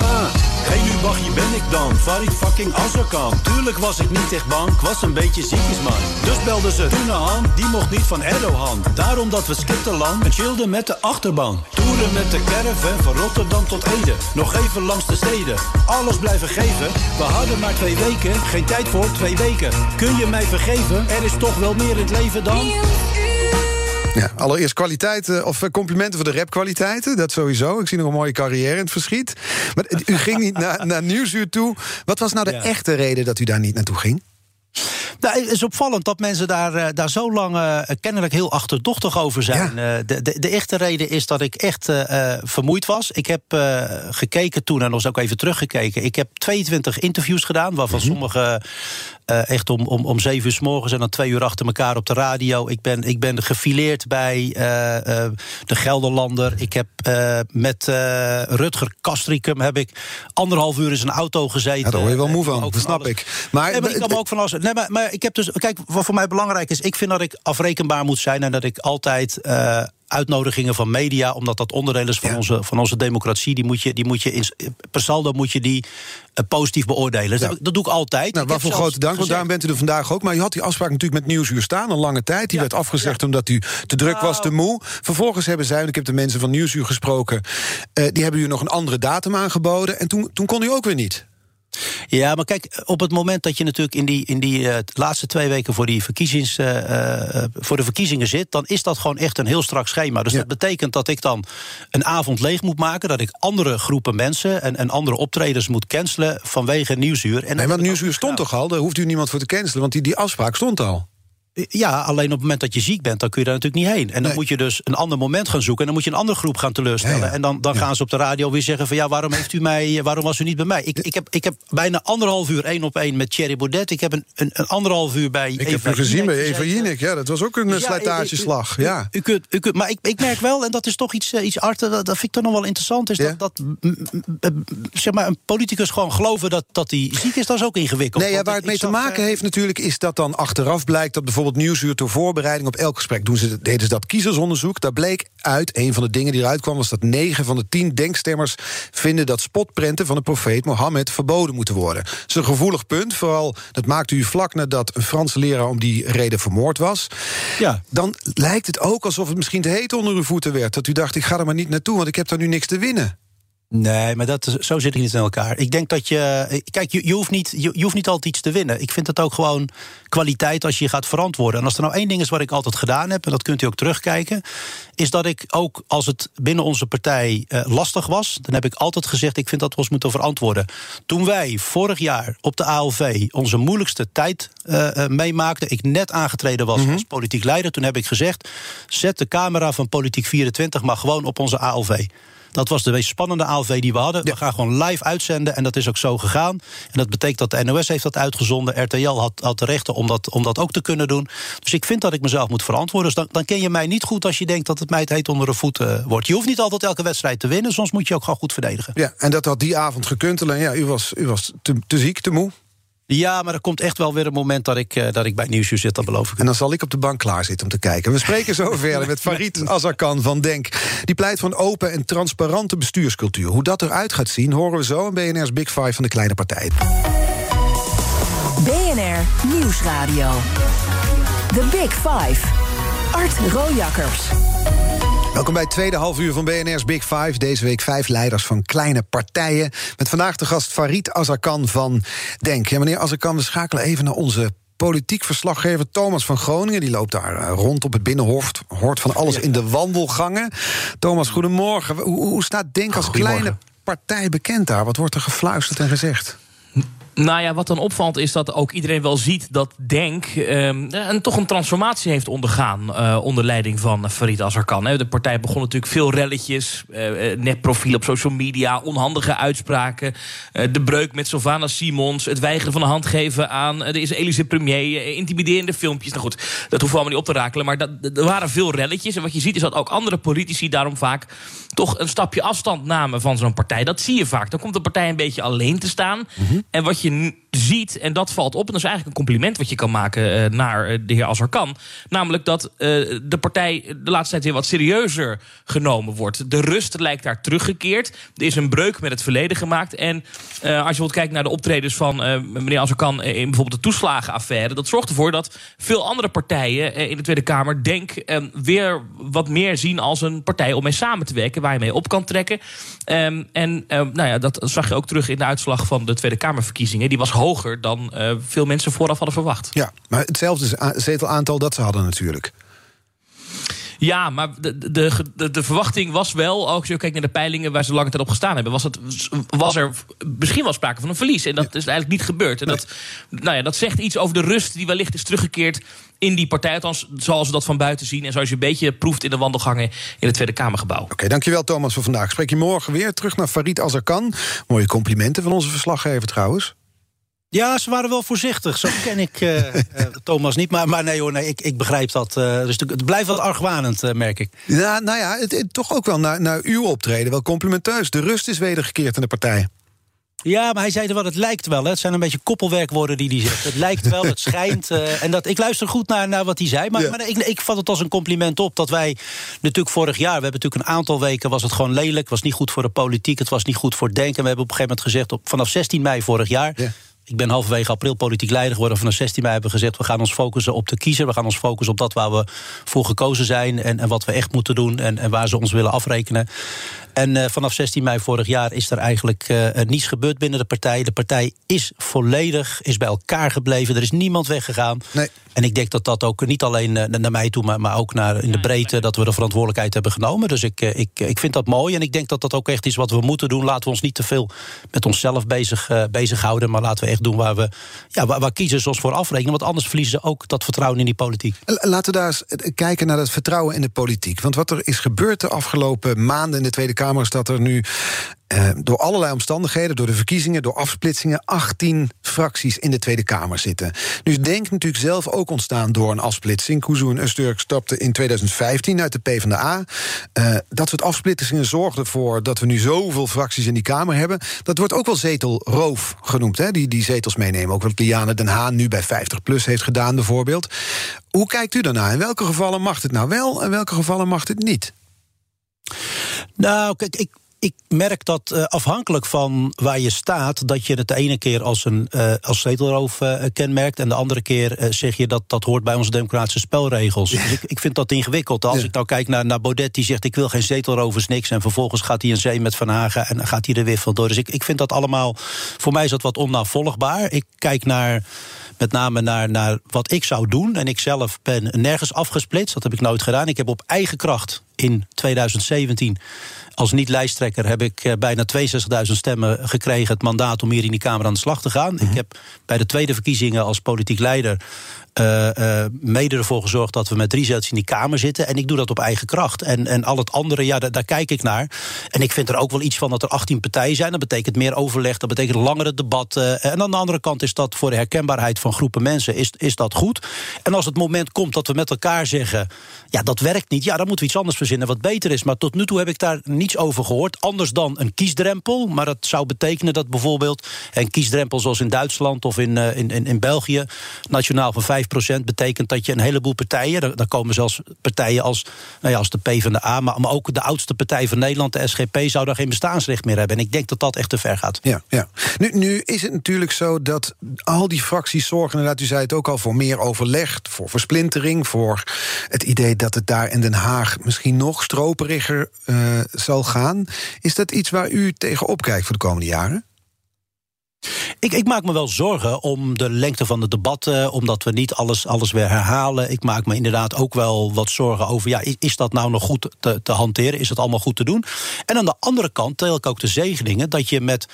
ah. Hey Lubach, hier ben ik dan, Farid fucking Azarkan. Tuurlijk was ik niet echt bang, ik was een beetje ziekjes man. Dus belden ze Tunahan, die mocht niet van Erdogan. Daarom dat we skipten lang en chillden met de achterban. Toeren met de caravan van Rotterdam tot Ede. Nog even langs de steden, alles blijven geven. We hadden maar twee weken, geen tijd voor twee weken. Kun je mij vergeven, er is toch wel meer in het leven dan... Ja, allereerst kwaliteiten of complimenten voor de rapkwaliteiten. Dat sowieso. Ik zie nog een mooie carrière in het verschiet. Maar u ging niet *laughs* naar, naar Nieuwsuur toe. Wat was nou de ja. echte reden dat u daar niet naartoe ging? Nou, het is opvallend dat mensen daar, daar zo lang uh, kennelijk heel achterdochtig over zijn. Ja. Uh, de, de, de, echte reden is dat ik echt uh, vermoeid was. Ik heb gekeken toen en nog eens ook even teruggekeken. Ik heb 22 interviews gedaan, waarvan mm -hmm. sommige echt om, om, om zeven uur s morgens en dan twee uur achter elkaar op de radio. Ik ben, ik ben gefileerd bij de Gelderlander. Ik heb met Rutger Kastricum heb ik anderhalf uur in zijn auto gezeten. Ja, daar hoor je wel moe van, dat snap alles. ik. Maar, nee, maar ik kan me ook van alles. Nee, maar, maar ik heb dus. Kijk, wat voor mij belangrijk is, ik vind dat ik afrekenbaar moet zijn en dat ik altijd uitnodigingen van media, omdat dat onderdeel is van, ja. onze, van onze democratie. Die moet je, die moet je in, per saldo moet je die uh, positief beoordelen. Ja. Dat, doe ik altijd. Nou, waarvoor grote dank, want daarom bent u er vandaag ook. Maar u had die afspraak natuurlijk met Nieuwsuur staan, een lange tijd. Die ja. werd afgezegd omdat u te druk was, te moe. Vervolgens hebben zij, en ik heb de mensen van Nieuwsuur gesproken... Uh, die hebben u nog een andere datum aangeboden. En toen, toen kon u ook weer niet. Ja, maar kijk, op het moment dat je natuurlijk in die, in die uh, laatste twee weken voor, die verkiezings, uh, uh, voor de verkiezingen zit, dan is dat gewoon echt een heel strak schema. Dus ja. dat betekent dat ik dan een avond leeg moet maken, dat ik andere groepen mensen en, en andere optredens moet cancelen vanwege nieuwsuur. En nee, want nieuwsuur stond toch al? Daar hoeft u niemand voor te cancelen, want die, die afspraak stond al. Ja, alleen op het moment dat je ziek bent, dan kun je daar natuurlijk niet heen. En dan nee. moet je dus een ander moment gaan zoeken. En dan moet je een andere groep gaan teleurstellen. Ja, ja. En dan, dan ja. gaan ze op de radio weer zeggen: van ja, waarom heeft u mij, waarom was u niet bij mij? Ik, ik, heb, ik heb bijna anderhalf uur één op één met Thierry Baudet. Ik heb een, een, een anderhalf uur bij. Ik Eva heb u gezien bij Eva Jinek. Ja, dat was ook een dus slijtageslag. U, ja. U, u, kunt, u kunt, maar ik, ik merk wel, en dat is toch iets, iets arte, dat, dat vind ik toch nog wel interessant. Is dat, dat zeg maar, een politicus gewoon geloven dat, dat hij ziek is, dat is ook ingewikkeld. Nee, ja, waar het mee te maken heeft natuurlijk, is dat dan achteraf blijkt dat bijvoorbeeld Nieuwsuur door voorbereiding op elk gesprek doen ze, deden ze dat kiezersonderzoek. Daar bleek uit, een van de dingen die eruit kwam... was dat 9 van de 10 denkstemmers vinden dat spotprenten... van de profeet Mohammed verboden moeten worden. Dat is een gevoelig punt, vooral dat maakte u vlak nadat... een Franse leraar om die reden vermoord was. Ja. Dan lijkt het ook alsof het misschien te heet onder uw voeten werd. Dat u dacht, ik ga er maar niet naartoe, want ik heb daar nu niks te winnen. Nee, maar dat, zo zit ik niet in elkaar. Ik denk dat je. Kijk, je, je, hoeft niet, je, je hoeft niet altijd iets te winnen. Ik vind het ook gewoon kwaliteit als je gaat verantwoorden. En als er nou één ding is wat ik altijd gedaan heb, en dat kunt u ook terugkijken, is dat ik ook als het binnen onze partij uh, lastig was, dan heb ik altijd gezegd: ik vind dat we ons moeten verantwoorden. Toen wij vorig jaar op de ALV onze moeilijkste tijd uh, meemaakten, ik net aangetreden was mm -hmm. als politiek leider, toen heb ik gezegd: zet de camera van Politiek 24 maar gewoon op onze ALV. Dat was de meest spannende ALV die we hadden. Ja. We gaan gewoon live uitzenden en dat is ook zo gegaan. En dat betekent dat de NOS heeft dat uitgezonden. RTL had, had de rechten om dat, om dat ook te kunnen doen. Dus ik vind dat ik mezelf moet verantwoorden. Dus dan, dan ken je mij niet goed als je denkt dat het mij het heet onder de voeten uh, wordt. Je hoeft niet altijd elke wedstrijd te winnen, soms moet je ook gewoon goed verdedigen. Ja, en dat had die avond gekund. Alleen ja, u was, u was te, te ziek, te moe. Ja, maar er komt echt wel weer een moment dat ik, uh, dat ik bij Nieuwsuur zit, dat beloof ik. En dan zal ik op de bank klaar zitten om te kijken. We spreken zo *laughs* verder met Farid Azarkan van Denk. Die pleit voor een open en transparante bestuurscultuur. Hoe dat eruit gaat zien, horen we zo in BNR's Big Five van de kleine partijen. BNR Nieuwsradio. The Big Five. Art Rojakkers. Welkom bij het tweede halfuur van BNR's Big Five. Deze week vijf leiders van kleine partijen. Met vandaag de gast Farid Azarkan van Denk. Ja, meneer Azarkan, we schakelen even naar onze politiek verslaggever Thomas van Groningen. Die loopt daar rond op het Binnenhof, hoort van alles in de wandelgangen. Thomas, goedemorgen. Hoe, hoe staat Denk als kleine partij bekend daar? Wat wordt er gefluisterd en gezegd? Nou ja, wat dan opvalt is dat ook iedereen wel ziet dat Denk um, een, toch een transformatie heeft ondergaan uh, onder leiding van Farid Azarkan. De partij begon natuurlijk veel relletjes, uh, netprofiel op social media, onhandige uitspraken, uh, de breuk met Sylvana Simons, het weigeren van de hand geven aan de Israëlische premier, intimiderende filmpjes. Nou goed, dat hoeven we allemaal niet op te rakelen, maar dat, er waren veel relletjes. En wat je ziet is dat ook andere politici daarom vaak toch een stapje afstand namen van zo'n partij. Dat zie je vaak. Dan komt de partij een beetje alleen te staan. Mm -hmm. En wat je je ziet, en dat valt op... en dat is eigenlijk een compliment wat je kan maken uh, naar uh, de heer Azarkan... namelijk dat uh, de partij de laatste tijd weer wat serieuzer genomen wordt. De rust lijkt daar teruggekeerd. Er is een breuk met het verleden gemaakt. En als je bijvoorbeeld kijkt naar de optredens van meneer Azarkan... in bijvoorbeeld de toeslagenaffaire... dat zorgt ervoor dat veel andere partijen in de Tweede Kamer... denk weer wat meer zien als een partij om mee samen te werken... waar je mee op kan trekken. Um, en nou ja, dat zag je ook terug in de uitslag van de Tweede Kamerverkiezingen. Die was hoger dan uh, veel mensen vooraf hadden verwacht. Ja, maar hetzelfde zetelaantal dat ze hadden natuurlijk. Ja, maar de, de, de, de, verwachting was wel, als je kijkt naar de peilingen waar ze lange tijd op gestaan hebben, was, het, was er misschien wel sprake van een verlies. En dat is eigenlijk niet gebeurd. En dat, nou ja, dat zegt iets over de rust die wellicht is teruggekeerd in die partij. Althans, zoals we dat van buiten zien. En zoals je een beetje proeft in de wandelgangen in het Tweede Kamergebouw. Oké, dankjewel Thomas voor vandaag. Spreek je morgen weer terug naar Farid Azarkan. Mooie complimenten van onze verslaggever trouwens. Ja, ze waren wel voorzichtig. Zo ken ik uh, uh, *laughs* Thomas niet. Maar, maar nee hoor, nee, ik, ik begrijp dat. Uh, dus het blijft wat argwanend, merk ik. Ja, nou ja, het, het, toch ook wel naar, naar uw optreden. Wel complimenteus. De rust is wedergekeerd in de partij. Ja, maar hij zei er wel, het lijkt wel. Hè. Het zijn een beetje koppelwerkwoorden die hij zegt. Het lijkt wel, het schijnt. Uh, *laughs* en dat, ik luister goed naar, naar wat hij zei. Maar, ja. maar ik, ik vat het als een compliment op dat wij natuurlijk vorig jaar... we hebben natuurlijk een aantal weken, was het gewoon lelijk. Het was niet goed voor de politiek, het was niet goed voor denken. We hebben op een gegeven moment gezegd, op, vanaf 16 mei vorig jaar... Ja ik ben halverwege april politiek leider geworden. Vanaf 16 mei hebben we gezegd, we gaan ons focussen op de kiezer. We gaan ons focussen op dat waar we voor gekozen zijn... en, en wat we echt moeten doen en, en waar ze ons willen afrekenen. En uh, vanaf 16 mei vorig jaar is er eigenlijk uh, niets gebeurd binnen de partij. De partij is volledig, is bij elkaar gebleven. Er is niemand weggegaan. Nee. En ik denk dat dat ook niet alleen uh, naar mij toe, maar, maar ook naar in de breedte... dat we de verantwoordelijkheid hebben genomen. Dus ik, ik, ik vind dat mooi. En ik denk dat dat ook echt is wat we moeten doen. Laten we ons niet te veel met onszelf bezig, bezighouden... maar laten we echt doen waar, we, ja, waar, waar kiezers ons voor afrekenen. Want anders verliezen ze ook dat vertrouwen in die politiek. Laten we daar eens kijken naar dat vertrouwen in de politiek. Want wat er is gebeurd de afgelopen maanden in de Tweede Kamer... dat er nu uh, door allerlei omstandigheden, door de verkiezingen, door afsplitsingen, 18 fracties in de Tweede Kamer zitten. Nu is Denk natuurlijk zelf ook ontstaan door een afsplitsing. Kuzu en Usturk in 2015 uit de PvdA. Uh, dat soort afsplitsingen zorgden ervoor dat we nu zoveel fracties in die Kamer hebben. Dat wordt ook wel zetelroof genoemd, hè? Die, die zetels meenemen. Ook wat Liane Den Haan nu bij 50PLUS heeft gedaan, bijvoorbeeld. Hoe kijkt u daarnaar? In welke gevallen mag het nou wel en welke gevallen mag het niet? Nou, kijk, ik, ik merk dat uh, afhankelijk van waar je staat, dat je het de ene keer als een uh, als zetelroof uh, kenmerkt. En de andere keer zeg je dat dat hoort bij onze democratische spelregels. Dus ik, ik vind dat ingewikkeld. Als ja. ik nou kijk naar, naar Baudet, die zegt ik wil geen zetelrovers, niks. En vervolgens gaat hij een zee met Van Hagen en gaat hij er weer van door. Dus ik, ik vind dat allemaal, voor mij is dat wat onnavolgbaar. Ik kijk naar met name naar, naar wat ik zou doen. En ik zelf ben nergens afgesplitst. Dat heb ik nooit gedaan. Ik heb op eigen kracht in 2017 als niet-lijsttrekker heb ik uh, bijna 62.000 stemmen gekregen. Het mandaat om hier in die Kamer aan de slag te gaan. Mm -hmm. Ik heb bij de tweede verkiezingen als politiek leider uh, uh, mede ervoor gezorgd dat we met drie zetels in die Kamer zitten. En ik doe dat op eigen kracht. En, en al het andere, ja, daar, kijk ik naar. En ik vind er ook wel iets van dat er 18 partijen zijn. Dat betekent meer overleg, dat betekent langere debatten. En aan de andere kant is dat voor de herkenbaarheid van groepen mensen is, is dat goed. En als het moment komt dat we met elkaar zeggen... ja, dat werkt niet, ja, dan moeten we iets anders verzinnen wat beter is. Maar tot nu toe heb ik daar niets over gehoord. Anders dan een kiesdrempel. Maar dat zou betekenen dat bijvoorbeeld een kiesdrempel zoals in Duitsland of in, in, in, in België... nationaal van 5 betekent dat je een heleboel partijen, daar komen zelfs partijen als, nou ja, als de PvdA, maar, maar ook de oudste partij van Nederland, de SGP, zou daar geen bestaansrecht meer hebben. En ik denk dat dat echt te ver gaat. Ja, ja. Nu, nu is het natuurlijk zo dat al die fracties zorgen, inderdaad, u zei het ook al, voor meer overleg, voor versplintering, voor het idee dat het daar in Den Haag misschien nog stroperiger uh, zal gaan. Is dat iets waar u tegenop kijkt voor de komende jaren? Ik, ik, maak me wel zorgen om de lengte van het debat, uh, omdat we niet alles, alles weer herhalen. Ik maak me inderdaad ook wel wat zorgen over, ja, is, dat nou nog goed te, te, hanteren? Is het allemaal goed te doen? En aan de andere kant tel ik ook de zegeningen dat je met,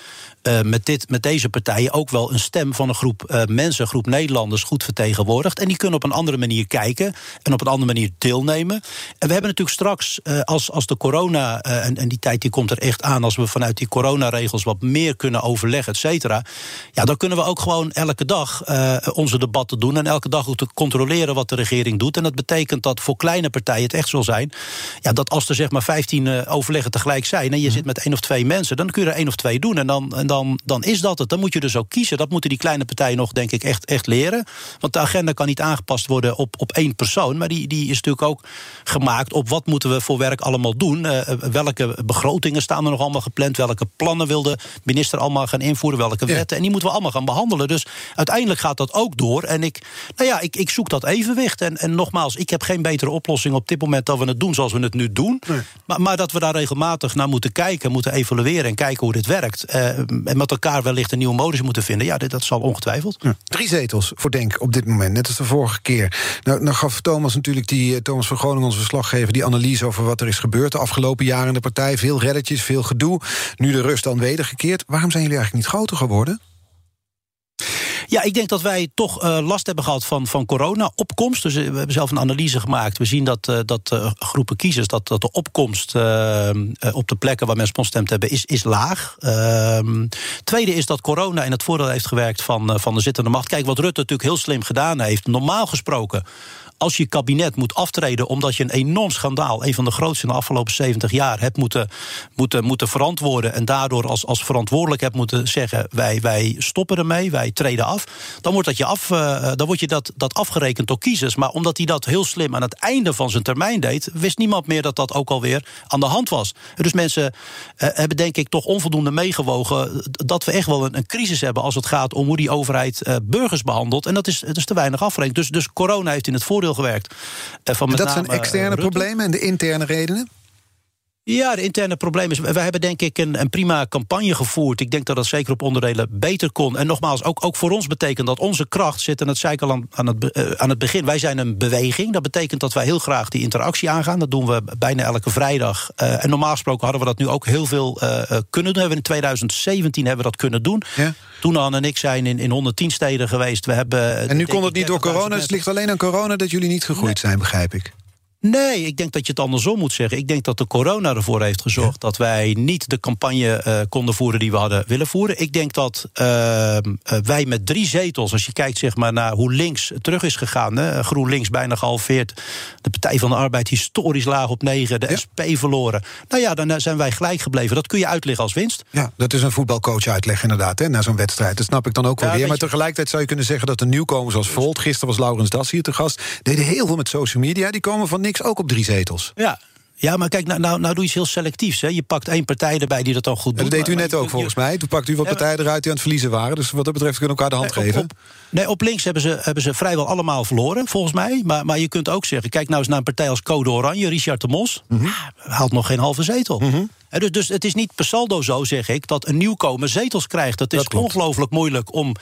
uh, met, dit, met deze partijen ook wel een stem van een groep uh, mensen, een groep Nederlanders goed vertegenwoordigt. En die kunnen op een andere manier kijken en op een andere manier deelnemen. En we hebben natuurlijk straks, als, als de corona, en, en die tijd die komt er echt aan, als we vanuit die coronaregels wat meer kunnen overleggen, et cetera ja, dan kunnen we ook gewoon elke dag uh, onze debatten doen. En elke dag ook te controleren wat de regering doet. En dat betekent dat voor kleine partijen het echt zal zijn. Ja, dat als er zeg maar 15 uh, eh, overleggen tegelijk zijn. en je zit met één of twee mensen. dan kun je er één of twee doen. En, dan, en dan, dan is dat het. Dan moet je dus ook kiezen. Dat moeten die kleine partijen nog, denk ik, echt, echt leren. Want de agenda kan niet aangepast worden op, op één persoon. Maar die, die is natuurlijk ook gemaakt op wat moeten we voor werk allemaal doen. Uh, welke begrotingen staan er nog allemaal gepland? Welke plannen wil de minister allemaal gaan invoeren? Welke wetten? En die moeten we allemaal gaan behandelen. Dus uiteindelijk gaat dat ook door. En ik, nou ja, ik, ik zoek dat evenwicht. En, en nogmaals, ik heb geen betere oplossing op dit moment dan we het doen zoals we het nu doen. Maar, maar dat we daar regelmatig naar moeten kijken, moeten evalueren en kijken hoe dit werkt. Uh, en met elkaar wellicht een nieuwe modus moeten vinden. Ja, dit, dat zal ongetwijfeld. Ja. Drie zetels voor Denk op dit moment, net als de vorige keer. Nou, nou gaf Thomas natuurlijk, die, eh, Thomas van Groningen, onze verslaggever, die analyse over wat er is gebeurd de afgelopen jaren in de partij. Veel reddetjes, veel gedoe. Nu de rust dan wedergekeerd. Waarom zijn jullie eigenlijk niet groter geworden? Ja, ik denk dat wij toch uh, last hebben gehad van, van corona-opkomst. Dus uh, we hebben zelf een analyse gemaakt. We zien dat, uh, dat groepen kiezers, dat, dat de opkomst op de plekken waar mensen gestemd hebben, is, is laag. Ehm, tweede is dat corona in het voordeel heeft gewerkt van, van de zittende macht. Kijk, wat Rutte natuurlijk heel slim gedaan heeft. Normaal gesproken als je kabinet moet aftreden omdat je een enorm schandaal, een van de grootste in de afgelopen 70 jaar, hebt moeten, moeten, moeten verantwoorden en daardoor als, als verantwoordelijk hebt moeten zeggen: wij, wij stoppen ermee, wij treden af, dan wordt dat, je af, uh, dan wordt je dat, dat afgerekend door kiezers. Maar omdat hij dat heel slim aan het einde van zijn termijn deed, wist niemand meer dat dat ook alweer aan de hand was. Dus mensen uh, hebben denk ik toch onvoldoende meegewogen dat we echt wel een, een, crisis hebben als het gaat om hoe die overheid burgers behandelt. En dat is, is te weinig afgerekend. Dus, dus corona heeft in het voordeel gewerkt. Eh, van dat zijn externe problemen en de interne redenen? Ja, de interne probleem is. We hebben denk ik een, een, prima campagne gevoerd. Ik denk dat dat zeker op onderdelen beter kon. En nogmaals, ook, ook voor ons betekent dat onze kracht zit aan het zijkant aan, aan, het, uh, aan het begin. Wij zijn een beweging. Dat betekent dat wij heel graag die interactie aangaan. Dat doen we bijna elke vrijdag. Uh, en normaal gesproken hadden we dat nu ook heel veel uh, kunnen doen. In 2017 hebben we dat kunnen doen. Ja. Toen Anne en ik zijn in, in 110 steden geweest. We hebben, en nu kon het niet door corona. Dus het ligt alleen aan corona dat jullie niet gegroeid nee. zijn, begrijp ik. Nee, ik denk dat je het andersom moet zeggen. Ik denk dat de corona ervoor heeft gezorgd dat wij niet de campagne uh, konden voeren die we hadden willen voeren. Ik denk dat uh, wij met drie zetels, als je kijkt zeg maar, naar hoe links terug is gegaan, hè, GroenLinks bijna gehalveerd, de Partij van de Arbeid historisch laag op negen, de ja. SP verloren. Nou ja, dan zijn wij gelijk gebleven. Dat kun je uitleggen als winst. Ja, dat is een voetbalcoach uitleg inderdaad, hè, na zo'n wedstrijd. Dat snap ik dan ook wel ja, weer. Maar je... tegelijkertijd zou je kunnen zeggen dat de nieuwkomers als Volt, gisteren was Laurens Das hier te gast, deden heel veel met social media. Die komen van niks ook op drie zetels. Ja, ja, maar kijk, nou, nou, nou doe je iets heel selectiefs. Hè. Je pakt één partij erbij die dat dan goed doet. En dat deed u net ook, volgens mij. Toen pakt u wat partijen eruit die aan het verliezen waren. Dus wat dat betreft kunnen we elkaar de hand geven. Op, nee, op links hebben ze, hebben ze vrijwel allemaal verloren, volgens mij. Maar, maar je kunt ook zeggen, kijk nou eens naar een partij als Code Oranje, Richard de Mos. Mm -hmm. haalt nog geen halve zetel. Mm -hmm. Dus, dus het is niet per saldo zo, zeg ik, dat een nieuwkomer zetels krijgt. Het is ongelooflijk moeilijk om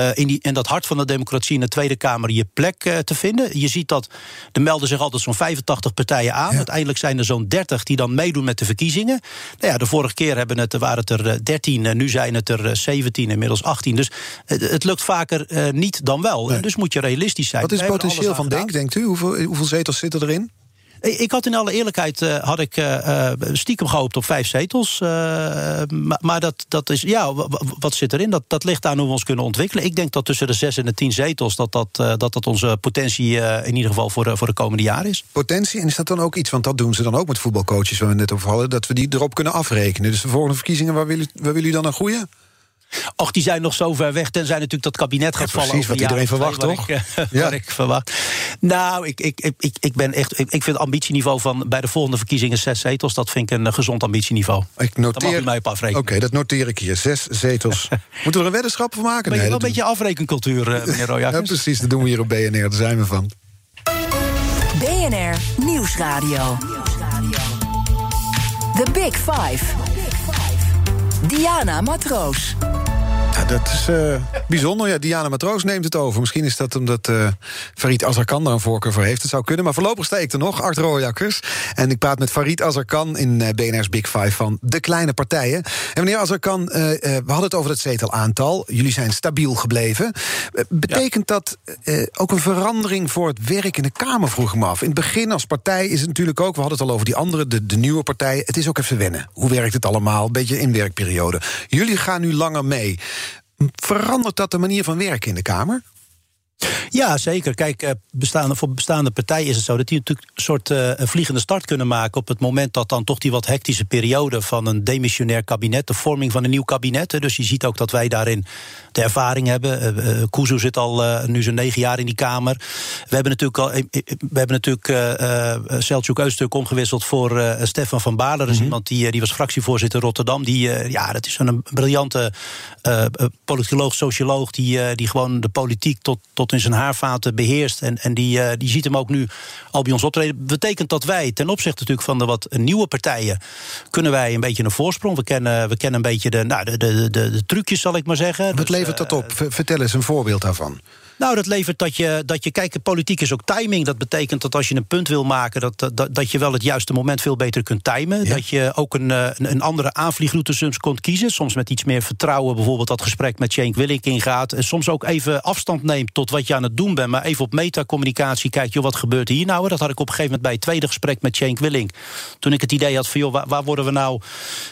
uh, in, die, in dat hart van de democratie in de Tweede Kamer je plek uh, te vinden. Je ziet dat er melden zich altijd zo'n 85 partijen aan. Ja. Uiteindelijk zijn er zo'n 30 die dan meedoen met de verkiezingen. Nou ja, de vorige keer hebben het, waren het er 13, uh, nu zijn het er 17, inmiddels 18. Dus het lukt vaker niet dan wel. Nee. Dus moet je realistisch zijn. Wat is het potentieel van Denk, denkt u? Hoeveel, hoeveel zetels zitten erin? Ik had in alle eerlijkheid uh, had ik, uh, stiekem gehoopt op vijf zetels. Maar, maar dat, dat is, ja, wat zit erin? Dat, dat ligt aan hoe we ons kunnen ontwikkelen. Ik denk dat tussen de zes en de tien zetels... dat dat, dat, dat onze potentie in ieder geval voor, voor de komende jaren is. Potentie, en is dat dan ook iets? Want dat doen ze dan ook met voetbalcoaches waar we net over hadden... dat we die erop kunnen afrekenen. Dus de volgende verkiezingen, waar willen, jullie dan aan groeien? Och, die zijn nog zo ver weg. Tenzij natuurlijk dat kabinet gaat ja, precies, vallen. Precies, wat iedereen verwacht, toch? Ik, *laughs* uh, ja. Wat ik verwacht. Nou, ik, ik, ik, ik ben echt. Ik, ik vind het ambitieniveau van bij de volgende verkiezingen zes zetels. Dat vind ik een gezond ambitieniveau. Ik noteer. Daar mag u mij op afrekenen. Oké, okay, dat noteer ik hier. Zes zetels. *laughs* Moeten we er een weddenschap van maken? Ben nee, wel een beetje afrekencultuur, uh, meneer *laughs* Royakkers. ja, precies. Dat doen we hier op BNR. Daar zijn we van. BNR Nieuwsradio. The Big Five. Diana Matroos. Dat is uh, bijzonder. Ja, Diana Matroos neemt het over. Misschien is dat omdat uh, Farid Azarkan daar een voorkeur voor heeft. Dat zou kunnen, maar voorlopig sta ik er nog, Art Rooijakkers. En ik praat met Farid Azarkan in uh, BNR's Big Five van de kleine partijen. En meneer Azarkan, we hadden het over het zetelaantal. Jullie zijn stabiel gebleven. betekent dat ook een verandering voor het werk in de Kamer, vroeg ik me af. In het begin als partij is het natuurlijk ook... we hadden het al over die andere, de, nieuwe partijen. Het is ook even wennen. Hoe werkt het allemaal? Beetje inwerkperiode. Jullie gaan nu langer mee. Verandert dat de manier van werken in de Kamer? Ja, zeker. Kijk, eh, bestaande, voor bestaande partijen is het zo dat die natuurlijk een soort uh, vliegende start kunnen maken op het moment dat dan toch die wat hectische periode van een demissionair kabinet, de vorming van een nieuw kabinet. Dus je ziet ook dat wij daarin de ervaring hebben. Uh, Kuzu zit al uh, nu zo'n negen jaar in die Kamer. We hebben natuurlijk al, we hebben natuurlijk uh, Selçuk Eustuk omgewisseld voor Stefan van Baarler. Dat is mm iemand die, die was fractievoorzitter Rotterdam. Die, ja, dat is een briljante politicoloog, socioloog die, die gewoon de politiek tot, tot in zijn haarvaten beheerst. En, en die, die ziet hem ook nu al bij ons optreden. Betekent dat wij ten opzichte natuurlijk van de wat nieuwe partijen... kunnen wij een beetje een voorsprong. We kennen, we kennen een beetje de, nou, de, de, de, de trucjes, zal ik maar zeggen. Dus, levert dat op? Vertel eens een voorbeeld daarvan. Nou, dat levert dat je, dat je kijk, politiek is ook timing. Dat betekent dat als je een punt wil maken, dat, dat, dat je wel het juiste moment veel beter kunt timen. Dat je ook een, een, een, andere aanvliegroute soms kunt kiezen. Soms met iets meer vertrouwen, bijvoorbeeld dat gesprek met Cenk Willink ingaat. En soms ook even afstand neemt tot wat je aan het doen bent. Maar even op metacommunicatie kijkt, joh, wat gebeurt hier nou? Dat had ik op een gegeven moment bij het tweede gesprek met Cenk Willink. Toen ik het idee had van, joh, waar, waar, worden we nou,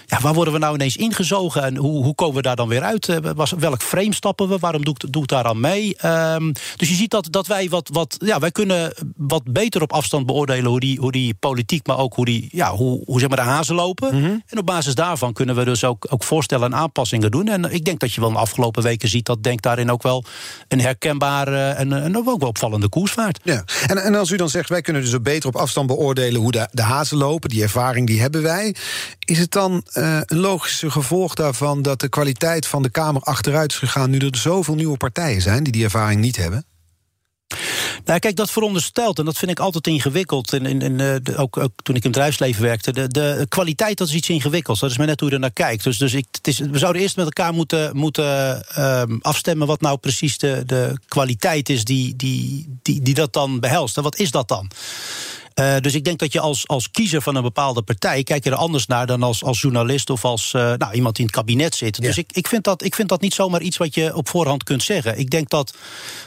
ja, waar worden we nou ineens ingezogen? En hoe, hoe komen we daar dan weer uit? Eh, was, welk frame stappen we? Waarom doe ik, doe ik daar aan mee? Um, dus je ziet dat, dat wij wat, wat. Ja, wij kunnen wat beter op afstand beoordelen hoe die, hoe die politiek, maar ook hoe, die, ja, hoe, hoe zeg maar de hazen lopen. Mhm. En op basis daarvan kunnen we dus ook, ook voorstellen en aanpassingen doen. En ik denk dat je wel in de afgelopen weken ziet dat Denk daarin ook wel een herkenbare en, en ook wel opvallende koers vaart. Ja. En, en als u dan zegt, wij kunnen dus ook beter op afstand beoordelen hoe de, de hazen lopen, die ervaring die hebben wij. Is het dan uh, een logische gevolg daarvan dat de kwaliteit van de Kamer achteruit is gegaan nu er zoveel nieuwe partijen zijn die die ervaring niet hebben? Nou, kijk, dat veronderstelt, en dat vind ik altijd ingewikkeld. En, uh, ook, ook, toen ik in het bedrijfsleven werkte. De, de kwaliteit, dat is iets ingewikkelds. Dat is maar net hoe je er naar kijkt. Dus, dus ik, het is, we zouden eerst met elkaar moeten, moeten um, afstemmen. wat nou precies de, de kwaliteit is die, die, die, die dat dan behelst. En wat is dat dan? Uh, dus ik denk dat je als, als kiezer van een bepaalde partij... kijk je er anders naar dan als, als journalist of als uh, nou, iemand die in het kabinet zit. Ja. Dus ik, ik, vind dat, ik vind dat niet zomaar iets wat je op voorhand kunt zeggen. Ik denk dat,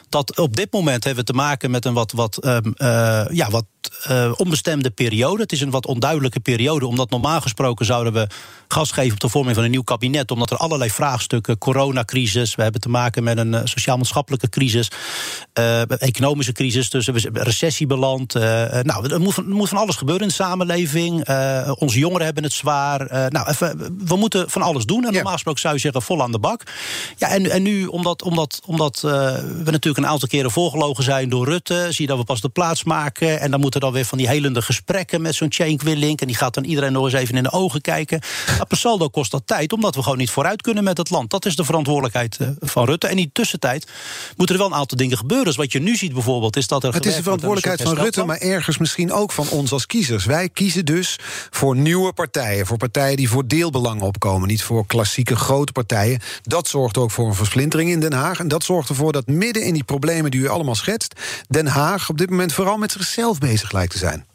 dat op dit moment hebben we te maken met een wat, wat, um, uh, ja, wat uh, onbestemde periode. Het is een wat onduidelijke periode, omdat normaal gesproken zouden we gas geven op de vorming van een nieuw kabinet, omdat er allerlei vraagstukken, coronacrisis, we hebben te maken met een uh, sociaal-maatschappelijke crisis, uh, economische crisis, dus we recessie beland. nou, er moet, van, er moet, van, alles gebeuren in de samenleving. onze jongeren hebben het zwaar. nou, even, we moeten van alles doen. En normaal gesproken zou je zeggen vol aan de bak. Ja, en, en nu, omdat, omdat, omdat we natuurlijk een aantal keren voorgelogen zijn door Rutte, zie je dat we pas de plaats maken. En dan dan weer van die helende gesprekken met zo'n Cenk Willink. En die gaat dan iedereen nog eens even in de ogen kijken. Maar per saldo kost dat tijd, omdat we gewoon niet vooruit kunnen met het land. Dat is de verantwoordelijkheid eh, van Rutte. En in die tussentijd moeten er wel een aantal dingen gebeuren. Dus wat je nu ziet bijvoorbeeld, is dat er. Het is de verantwoordelijkheid van Rutte, maar ergens misschien ook van ons als kiezers. Wij kiezen dus voor nieuwe partijen. Voor partijen die voor deelbelangen opkomen. Niet voor klassieke grote partijen. Dat zorgt ook voor een versplintering in Den Haag. En dat zorgt ervoor dat midden in die problemen die u allemaal schetst. Den Haag op dit moment vooral met zichzelf bezig lijkt te zijn.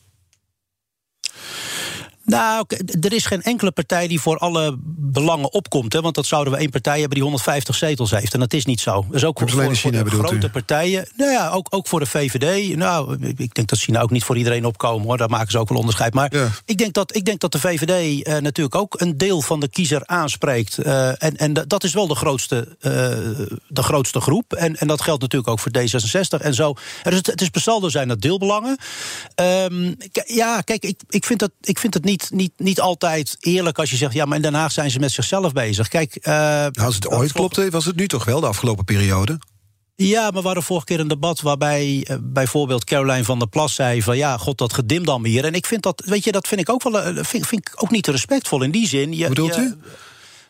Nou, er is geen enkele partij die voor alle belangen opkomt. Hè, want dat zouden we één partij hebben die 150 zetels heeft. En dat is niet zo. Dus ook voor, voor, voor de grote partijen. Nou ja, ook, ook voor de VVD. Nou, ik denk dat China ook niet voor iedereen opkomen hoor. Daar maken ze ook wel onderscheid. Maar ik, denk dat, ik denk dat de VVD eh, natuurlijk ook een deel van de kiezer aanspreekt. Uh, en en dat is wel de grootste, uh, de grootste groep. En, en dat geldt natuurlijk ook voor D66 en zo. Dus het, het is per saldo zijn dat deelbelangen. Um, ja, kijk, ik, ik, vind dat, ik vind het niet niet, niet, altijd eerlijk als je zegt... ja, maar in Den Haag zijn ze met zichzelf bezig. Kijk, uh, als het ooit klopte, was het nu toch wel de afgelopen periode? Ja, maar we hadden vorige keer een debat waarbij uh, bijvoorbeeld Caroline van der Plas zei van ja, god, dat gedimdam hier. En ik vind dat, weet je, dat vind ik ook wel, uh, vind, vind, ik ook niet respectvol in die zin. Je, bedoelt u?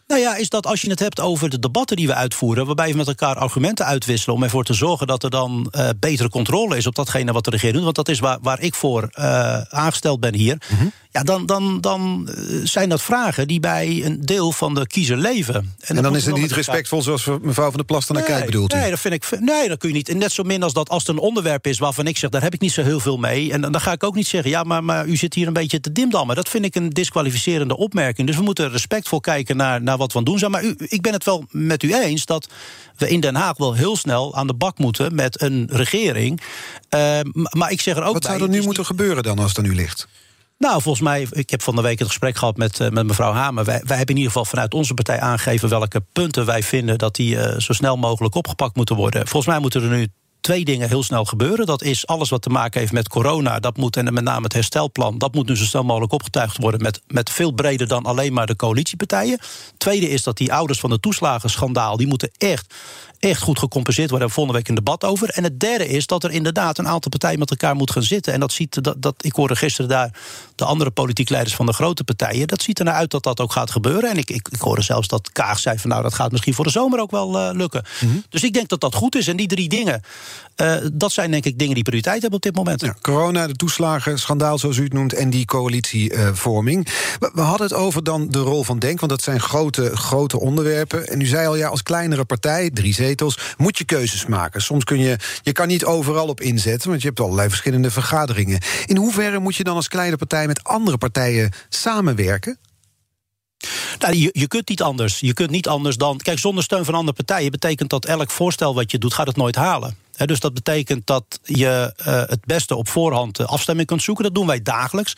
Nou ja, is dat als je het hebt over de debatten die we uitvoeren, waarbij we met elkaar argumenten uitwisselen om ervoor te zorgen dat er dan uh, betere controle is op datgene wat de regering doet. Want dat is waar, waar ik voor uh, aangesteld ben hier. Mm -hmm. Ja, dan, dan, dan zijn dat vragen die bij een deel van de kiezer leven. En, en dan, is het niet respectvol zoals mevrouw van der Plas naar kijkt, bedoelt u? Nee, dat vind ik. Nee, dat kun je niet. En net zo min als dat als het een onderwerp is waarvan ik zeg, daar heb ik niet zo heel veel mee. En dan ga ik ook niet zeggen, ja, maar, maar u zit hier een beetje te dimdammen. Dat vind ik een disqualificerende opmerking. Dus we moeten respectvol kijken naar, naar wat we aan doen zijn. Maar u, ik ben het wel met u eens dat we in Den Haag wel heel snel aan de bak moeten met een regering. Uh, maar ik zeg er ook Wat zou er nu moeten gebeuren dan als het er nu ligt? Nou, volgens mij, ik heb van de week het gesprek gehad met, uh, met mevrouw Hamer. Wij, hebben in ieder geval vanuit onze partij aangegeven welke punten wij vinden dat die uh, zo snel mogelijk opgepakt moeten worden. Volgens mij moeten er nu twee dingen heel snel gebeuren. Dat is alles wat te maken heeft met corona. Dat moet, en met name het herstelplan, dat moet nu zo snel mogelijk opgetuigd worden. Met, met veel breder dan alleen maar de coalitiepartijen. Tweede is dat die ouders van de toeslagenschandaal, die moeten echt echt goed gecompenseerd worden. Daar volgende week een debat over. En het derde is dat er inderdaad een aantal partijen met elkaar moet gaan zitten. En dat ziet dat, dat ik hoorde gisteren daar de andere politiek leiders van de grote partijen. Dat ziet er naar uit dat dat ook gaat gebeuren. En ik, ik, ik hoorde zelfs dat Kaag zei van nou dat gaat misschien voor de zomer ook wel uh, lukken. Mm -hmm. Dus ik denk dat dat goed is. En die drie dingen, uh, dat zijn denk ik dingen die prioriteit hebben op dit moment. Ja, corona, de toeslagen, schandaal zoals u het noemt, en die coalitievorming. We, we hadden het over dan de rol van Denk, want dat zijn grote, grote onderwerpen. En u zei al ja, als kleinere partij, drie zetels, moet je keuzes maken. Soms kun je, je kan niet overal op inzetten, want je hebt allerlei verschillende vergaderingen. In hoeverre moet je dan als kleine partij met andere partijen samenwerken? Nou, je, je kunt niet anders. Je kunt niet anders dan. Kijk, zonder steun van andere partijen betekent dat elk voorstel wat je doet, gaat het nooit halen dus dat betekent dat je uh, het beste op voorhand afstemming kunt zoeken. Dat doen wij dagelijks.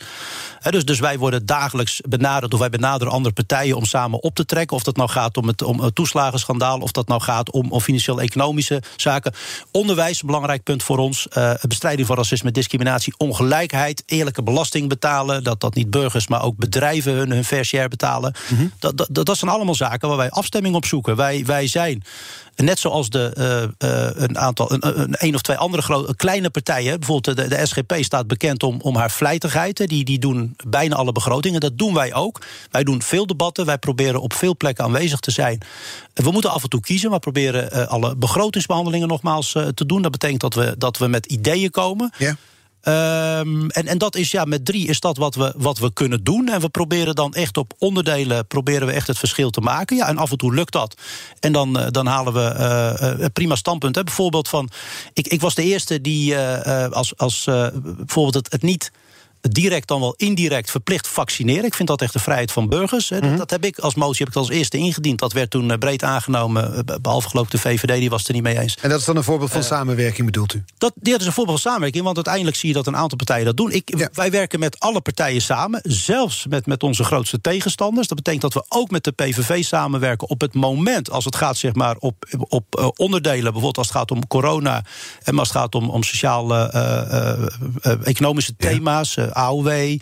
dus, dus wij worden dagelijks benaderd, of wij benaderen andere partijen om samen op te trekken. Of dat nou gaat om het, om het toeslagenschandaal, of dat nou gaat om, om financieel-economische zaken. Onderwijs, belangrijk punt voor ons. Uh, bestrijding van racisme, discriminatie, ongelijkheid, eerlijke belasting betalen. Dat dat niet burgers, maar ook bedrijven hun, hun fair share betalen. Mm -hmm. dat, dat, dat zijn allemaal zaken waar wij afstemming op zoeken. Wij, wij zijn Net zoals de, uh, uh, een aantal, een, een, een, of twee andere kleine partijen. Bijvoorbeeld de, de SGP staat bekend om, om haar vlijtigheid. Die, die doen bijna alle begrotingen. Dat doen wij ook. Wij doen veel debatten. Wij proberen op veel plekken aanwezig te zijn. We moeten af en toe kiezen, maar proberen uh, alle begrotingsbehandelingen nogmaals te doen. Dat betekent dat we, dat we met ideeën komen. Ja. Um, en, en dat is ja, met drie is dat wat we, wat we kunnen doen. En we proberen dan echt op onderdelen proberen we echt het verschil te maken. Ja, en af en toe lukt dat. En dan, uh, dan halen we uh, prima standpunt. Hè. Bijvoorbeeld van. Ik, ik was de eerste die als, als bijvoorbeeld het, het niet direct dan wel indirect verplicht vaccineren. Ik vind dat echt de vrijheid van burgers. Mm -hmm. dat, heb ik als motie heb ik als eerste ingediend. Dat werd toen breed aangenomen. Behalve geloof ik de VVD, die was het er niet mee eens. En dat is dan een voorbeeld van uh, samenwerking, bedoelt u? Dat, dat is een voorbeeld van samenwerking. Want uiteindelijk zie je dat een aantal partijen dat doen. Ik, ja. Wij werken met alle partijen samen. Zelfs met, met onze grootste tegenstanders. Dat betekent dat we ook met de PVV samenwerken op het moment... als het gaat zeg maar, op, op uh, onderdelen. Bijvoorbeeld als het gaat om corona... en als het gaat om, om sociaal-economische uh, thema's... Ja. AOW.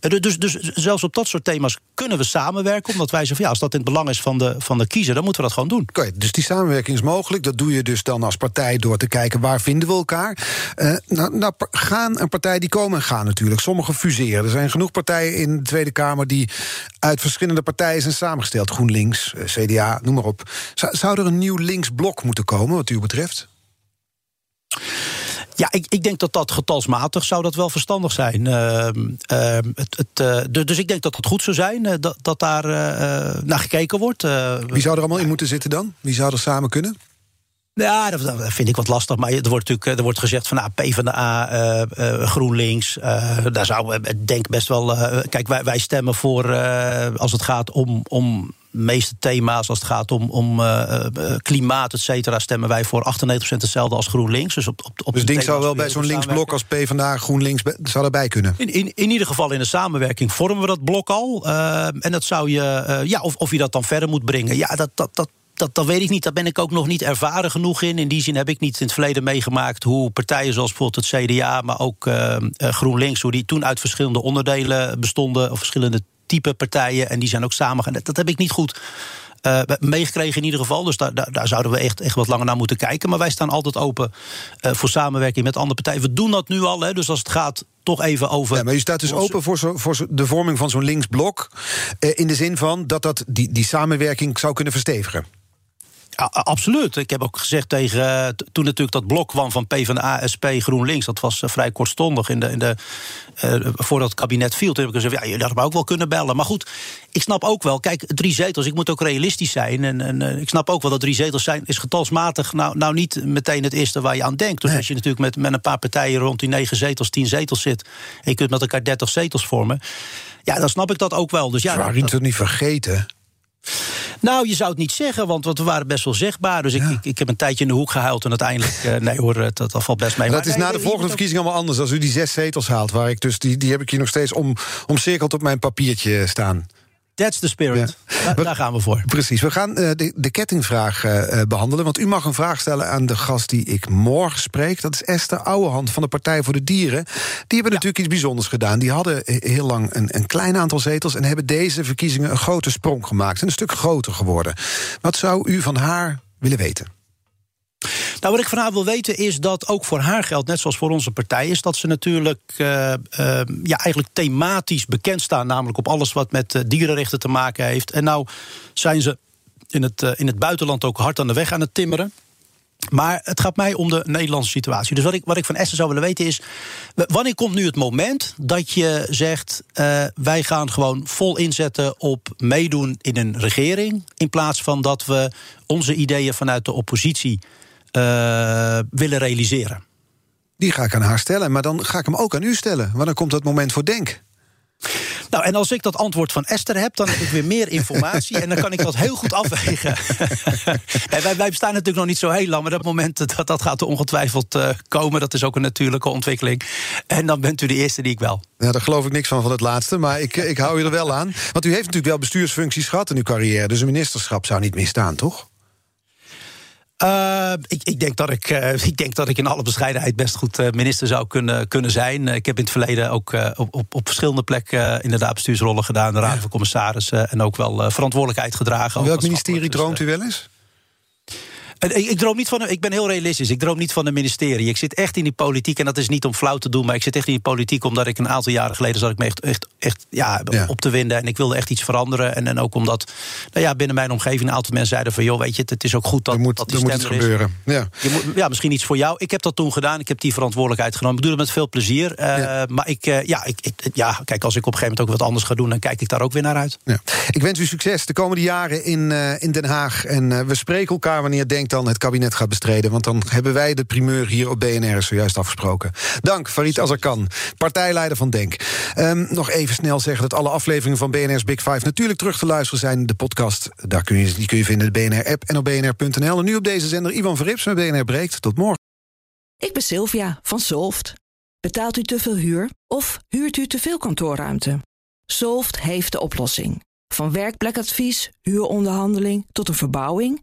Dus, dus zelfs op dat soort thema's kunnen we samenwerken. Omdat wij zeggen, ja, als dat in het belang is van de, van de kiezer, dan moeten we dat gewoon doen. Dus die samenwerking is mogelijk. Dat doe je dus dan als partij door te kijken waar vinden we elkaar. Uh, nou, nou, gaan een partij die komen en gaan natuurlijk. Sommige fuseren. Er zijn genoeg partijen in de Tweede Kamer die uit verschillende partijen zijn samengesteld. GroenLinks, CDA, noem maar op. Zou, zou er een nieuw linksblok moeten komen, wat u betreft? Ja, ik, ik denk dat dat getalsmatig zou dat wel verstandig zijn. Uh, uh, het, het, uh, dus ik denk dat het goed zou zijn eh, dat, dat daar uh, naar gekeken wordt. Wie zou er allemaal in moeten zitten dan? Wie zou er samen kunnen? Ja, dat, dat, vind ik wat lastig. Maar er wordt natuurlijk er wordt gezegd van nou, PvdA, uh, uh, GroenLinks. Uh, daar zou ik denk best wel. kijk, wij, wij stemmen voor als het gaat om. om meeste thema's, als het gaat om, om uh, klimaat, et cetera, stemmen wij voor 98% hetzelfde als GroenLinks. Dus, op, op, op dus Ding zou wel bij zo'n linksblok als PvdA, GroenLinks zou erbij kunnen? In, in, in ieder geval in de samenwerking vormen we dat blok al. Uh, en dat zou je, uh, ja, of, of je dat dan verder moet brengen. Ja, dat, dat, dat, dat, dat weet ik niet. Daar ben ik ook nog niet ervaren genoeg in. In die zin heb ik niet in het verleden meegemaakt hoe partijen zoals bijvoorbeeld het CDA, maar ook uh, GroenLinks, hoe die toen uit verschillende onderdelen bestonden, of verschillende type partijen. En die zijn ook samen. Dat, dat heb ik niet goed. Uh, meegekregen in ieder geval. Dus daar, daar, daar, zouden we echt, echt wat langer naar moeten kijken. Maar wij staan altijd open uh, voor samenwerking met andere partijen. We doen dat nu al. Hè, dus als het gaat toch even over. Ja, maar je staat dus open voor, zo, voor zo, de vorming van zo'n linksblok. Uh, in de zin van dat dat die, die samenwerking zou kunnen verstevigen. Absoluut. Ik heb ook gezegd tegen. Toen natuurlijk dat blok kwam van PvdA, SP, GroenLinks. Dat was vrij kortstondig in de, in de, voordat het kabinet viel. Toen heb ik gezegd: ja, jullie hadden me ook wel kunnen bellen. Maar goed, ik snap ook wel. Kijk, drie zetels. Ik moet ook realistisch zijn. En, en ik snap ook wel dat drie zetels zijn. Is getalsmatig nou, nou niet meteen het eerste waar je aan denkt. Dus als je natuurlijk met, met een paar partijen rond die negen zetels, tien zetels zit. en je kunt met elkaar dertig zetels vormen. Ja, dan snap ik dat ook wel. Dus ja, Waarin dat, het niet vergeten. Nou, je zou het niet zeggen, want we waren best wel zichtbaar. Dus ik, ik, ik, heb een tijdje in de hoek gehuild en uiteindelijk... Uh, nee hoor, dat, dat valt best mee. Dat is na de volgende verkiezing allemaal anders. Als u die zes zetels haalt, waar ik dus die, die heb ik hier nog steeds om, omcirkeld op mijn papiertje staan. That's the spirit. Daar, gaan we voor. Precies. We gaan uh, de, de, kettingvraag uh, behandelen. Want u mag een vraag stellen aan de gast die ik morgen spreek. Dat is Esther Ouwehand van de Partij voor de Dieren. Die hebben natuurlijk iets bijzonders gedaan. Die hadden heel lang een, een klein aantal zetels... en hebben deze verkiezingen een grote sprong gemaakt. En een stuk groter geworden. Wat zou u van haar willen weten? Nou, wat ik van haar wil weten is dat ook voor haar geldt, net zoals voor onze partij, is dat ze natuurlijk uh, uh, ja, eigenlijk thematisch bekend staan, namelijk op alles wat met uh, dierenrechten te maken heeft. En nou zijn ze in het, in het buitenland ook hard aan de weg aan het timmeren. Maar het gaat mij om de Nederlandse situatie. Dus wat ik, wat ik van Esther zou willen weten is... wanneer komt nu het moment dat je zegt... Wij gaan gewoon vol inzetten op meedoen in een regering... in plaats van dat we onze ideeën vanuit de oppositie uh, willen realiseren? Die ga ik aan haar stellen, maar dan ga ik hem ook aan u stellen. Wanneer komt het moment voor denk? Nou, en als ik dat antwoord van Esther heb, dan heb ik weer meer informatie. en dan kan ik dat heel goed afwegen. *laughs* wij, wij bestaan natuurlijk nog niet zo heel lang. Maar dat moment dat, dat gaat er ongetwijfeld uh, komen. Dat is ook een natuurlijke ontwikkeling. En dan bent u de eerste die ik wel. Ja, daar geloof ik niks van van het laatste. Maar ik, ik hou je er wel aan. Want u heeft natuurlijk wel bestuursfuncties gehad in uw carrière. Dus een ministerschap zou niet misstaan, toch? Uh, ik, ik, denk dat ik, uh, ik denk dat ik in alle bescheidenheid best goed uh, minister zou kunnen, kunnen zijn. ik heb in het verleden ook op, op, op, verschillende plekken inderdaad bestuursrollen gedaan. De raad van commissarissen en ook wel verantwoordelijkheid gedragen. Welk ministerie droomt u wel eens? Ik, ik, droom niet van. Ik ben heel realistisch. Ik droom niet van een ministerie. Ik zit echt in die politiek. En dat is niet om flauw te doen. Maar ik zit echt in die politiek. Omdat ik een aantal jaren geleden zat ik me echt, echt, echt ja, op te winden. En ik wilde echt iets veranderen. En, en ook omdat nou ja, binnen mijn omgeving een aantal mensen zeiden van joh, weet je, het is ook goed dat, er moet, dat die er moet iets gebeuren. Ja. Je moet, ja, misschien iets voor jou. Ik heb dat toen gedaan. Ik heb die verantwoordelijkheid genomen. Ik doe het met veel plezier. Uh, ja. Maar ik, uh, ja, ik, ik, ja, kijk, als ik op een gegeven moment ook wat anders ga doen, dan kijk ik daar ook weer naar uit. Ja. Ik wens u succes de komende jaren in, uh, in Den Haag. En we spreken elkaar wanneer denkt dan het kabinet gaat bestreden. Want dan hebben wij de primeur hier op BNR zojuist afgesproken. Dank, Farid Azarkan, partijleider van Denk. Um, nog even snel zeggen dat alle afleveringen van BNR's Big Five... natuurlijk terug te luisteren zijn. De podcast, daar kun je, die kun je vinden in de BNR-app en op bnr.nl. En nu op deze zender Ivan Verrips met BNR Breekt. Tot morgen. Ik ben Sylvia van Solft. Betaalt u te veel huur of huurt u te veel kantoorruimte? Solft heeft de oplossing. Van werkplekadvies, huuronderhandeling tot een verbouwing...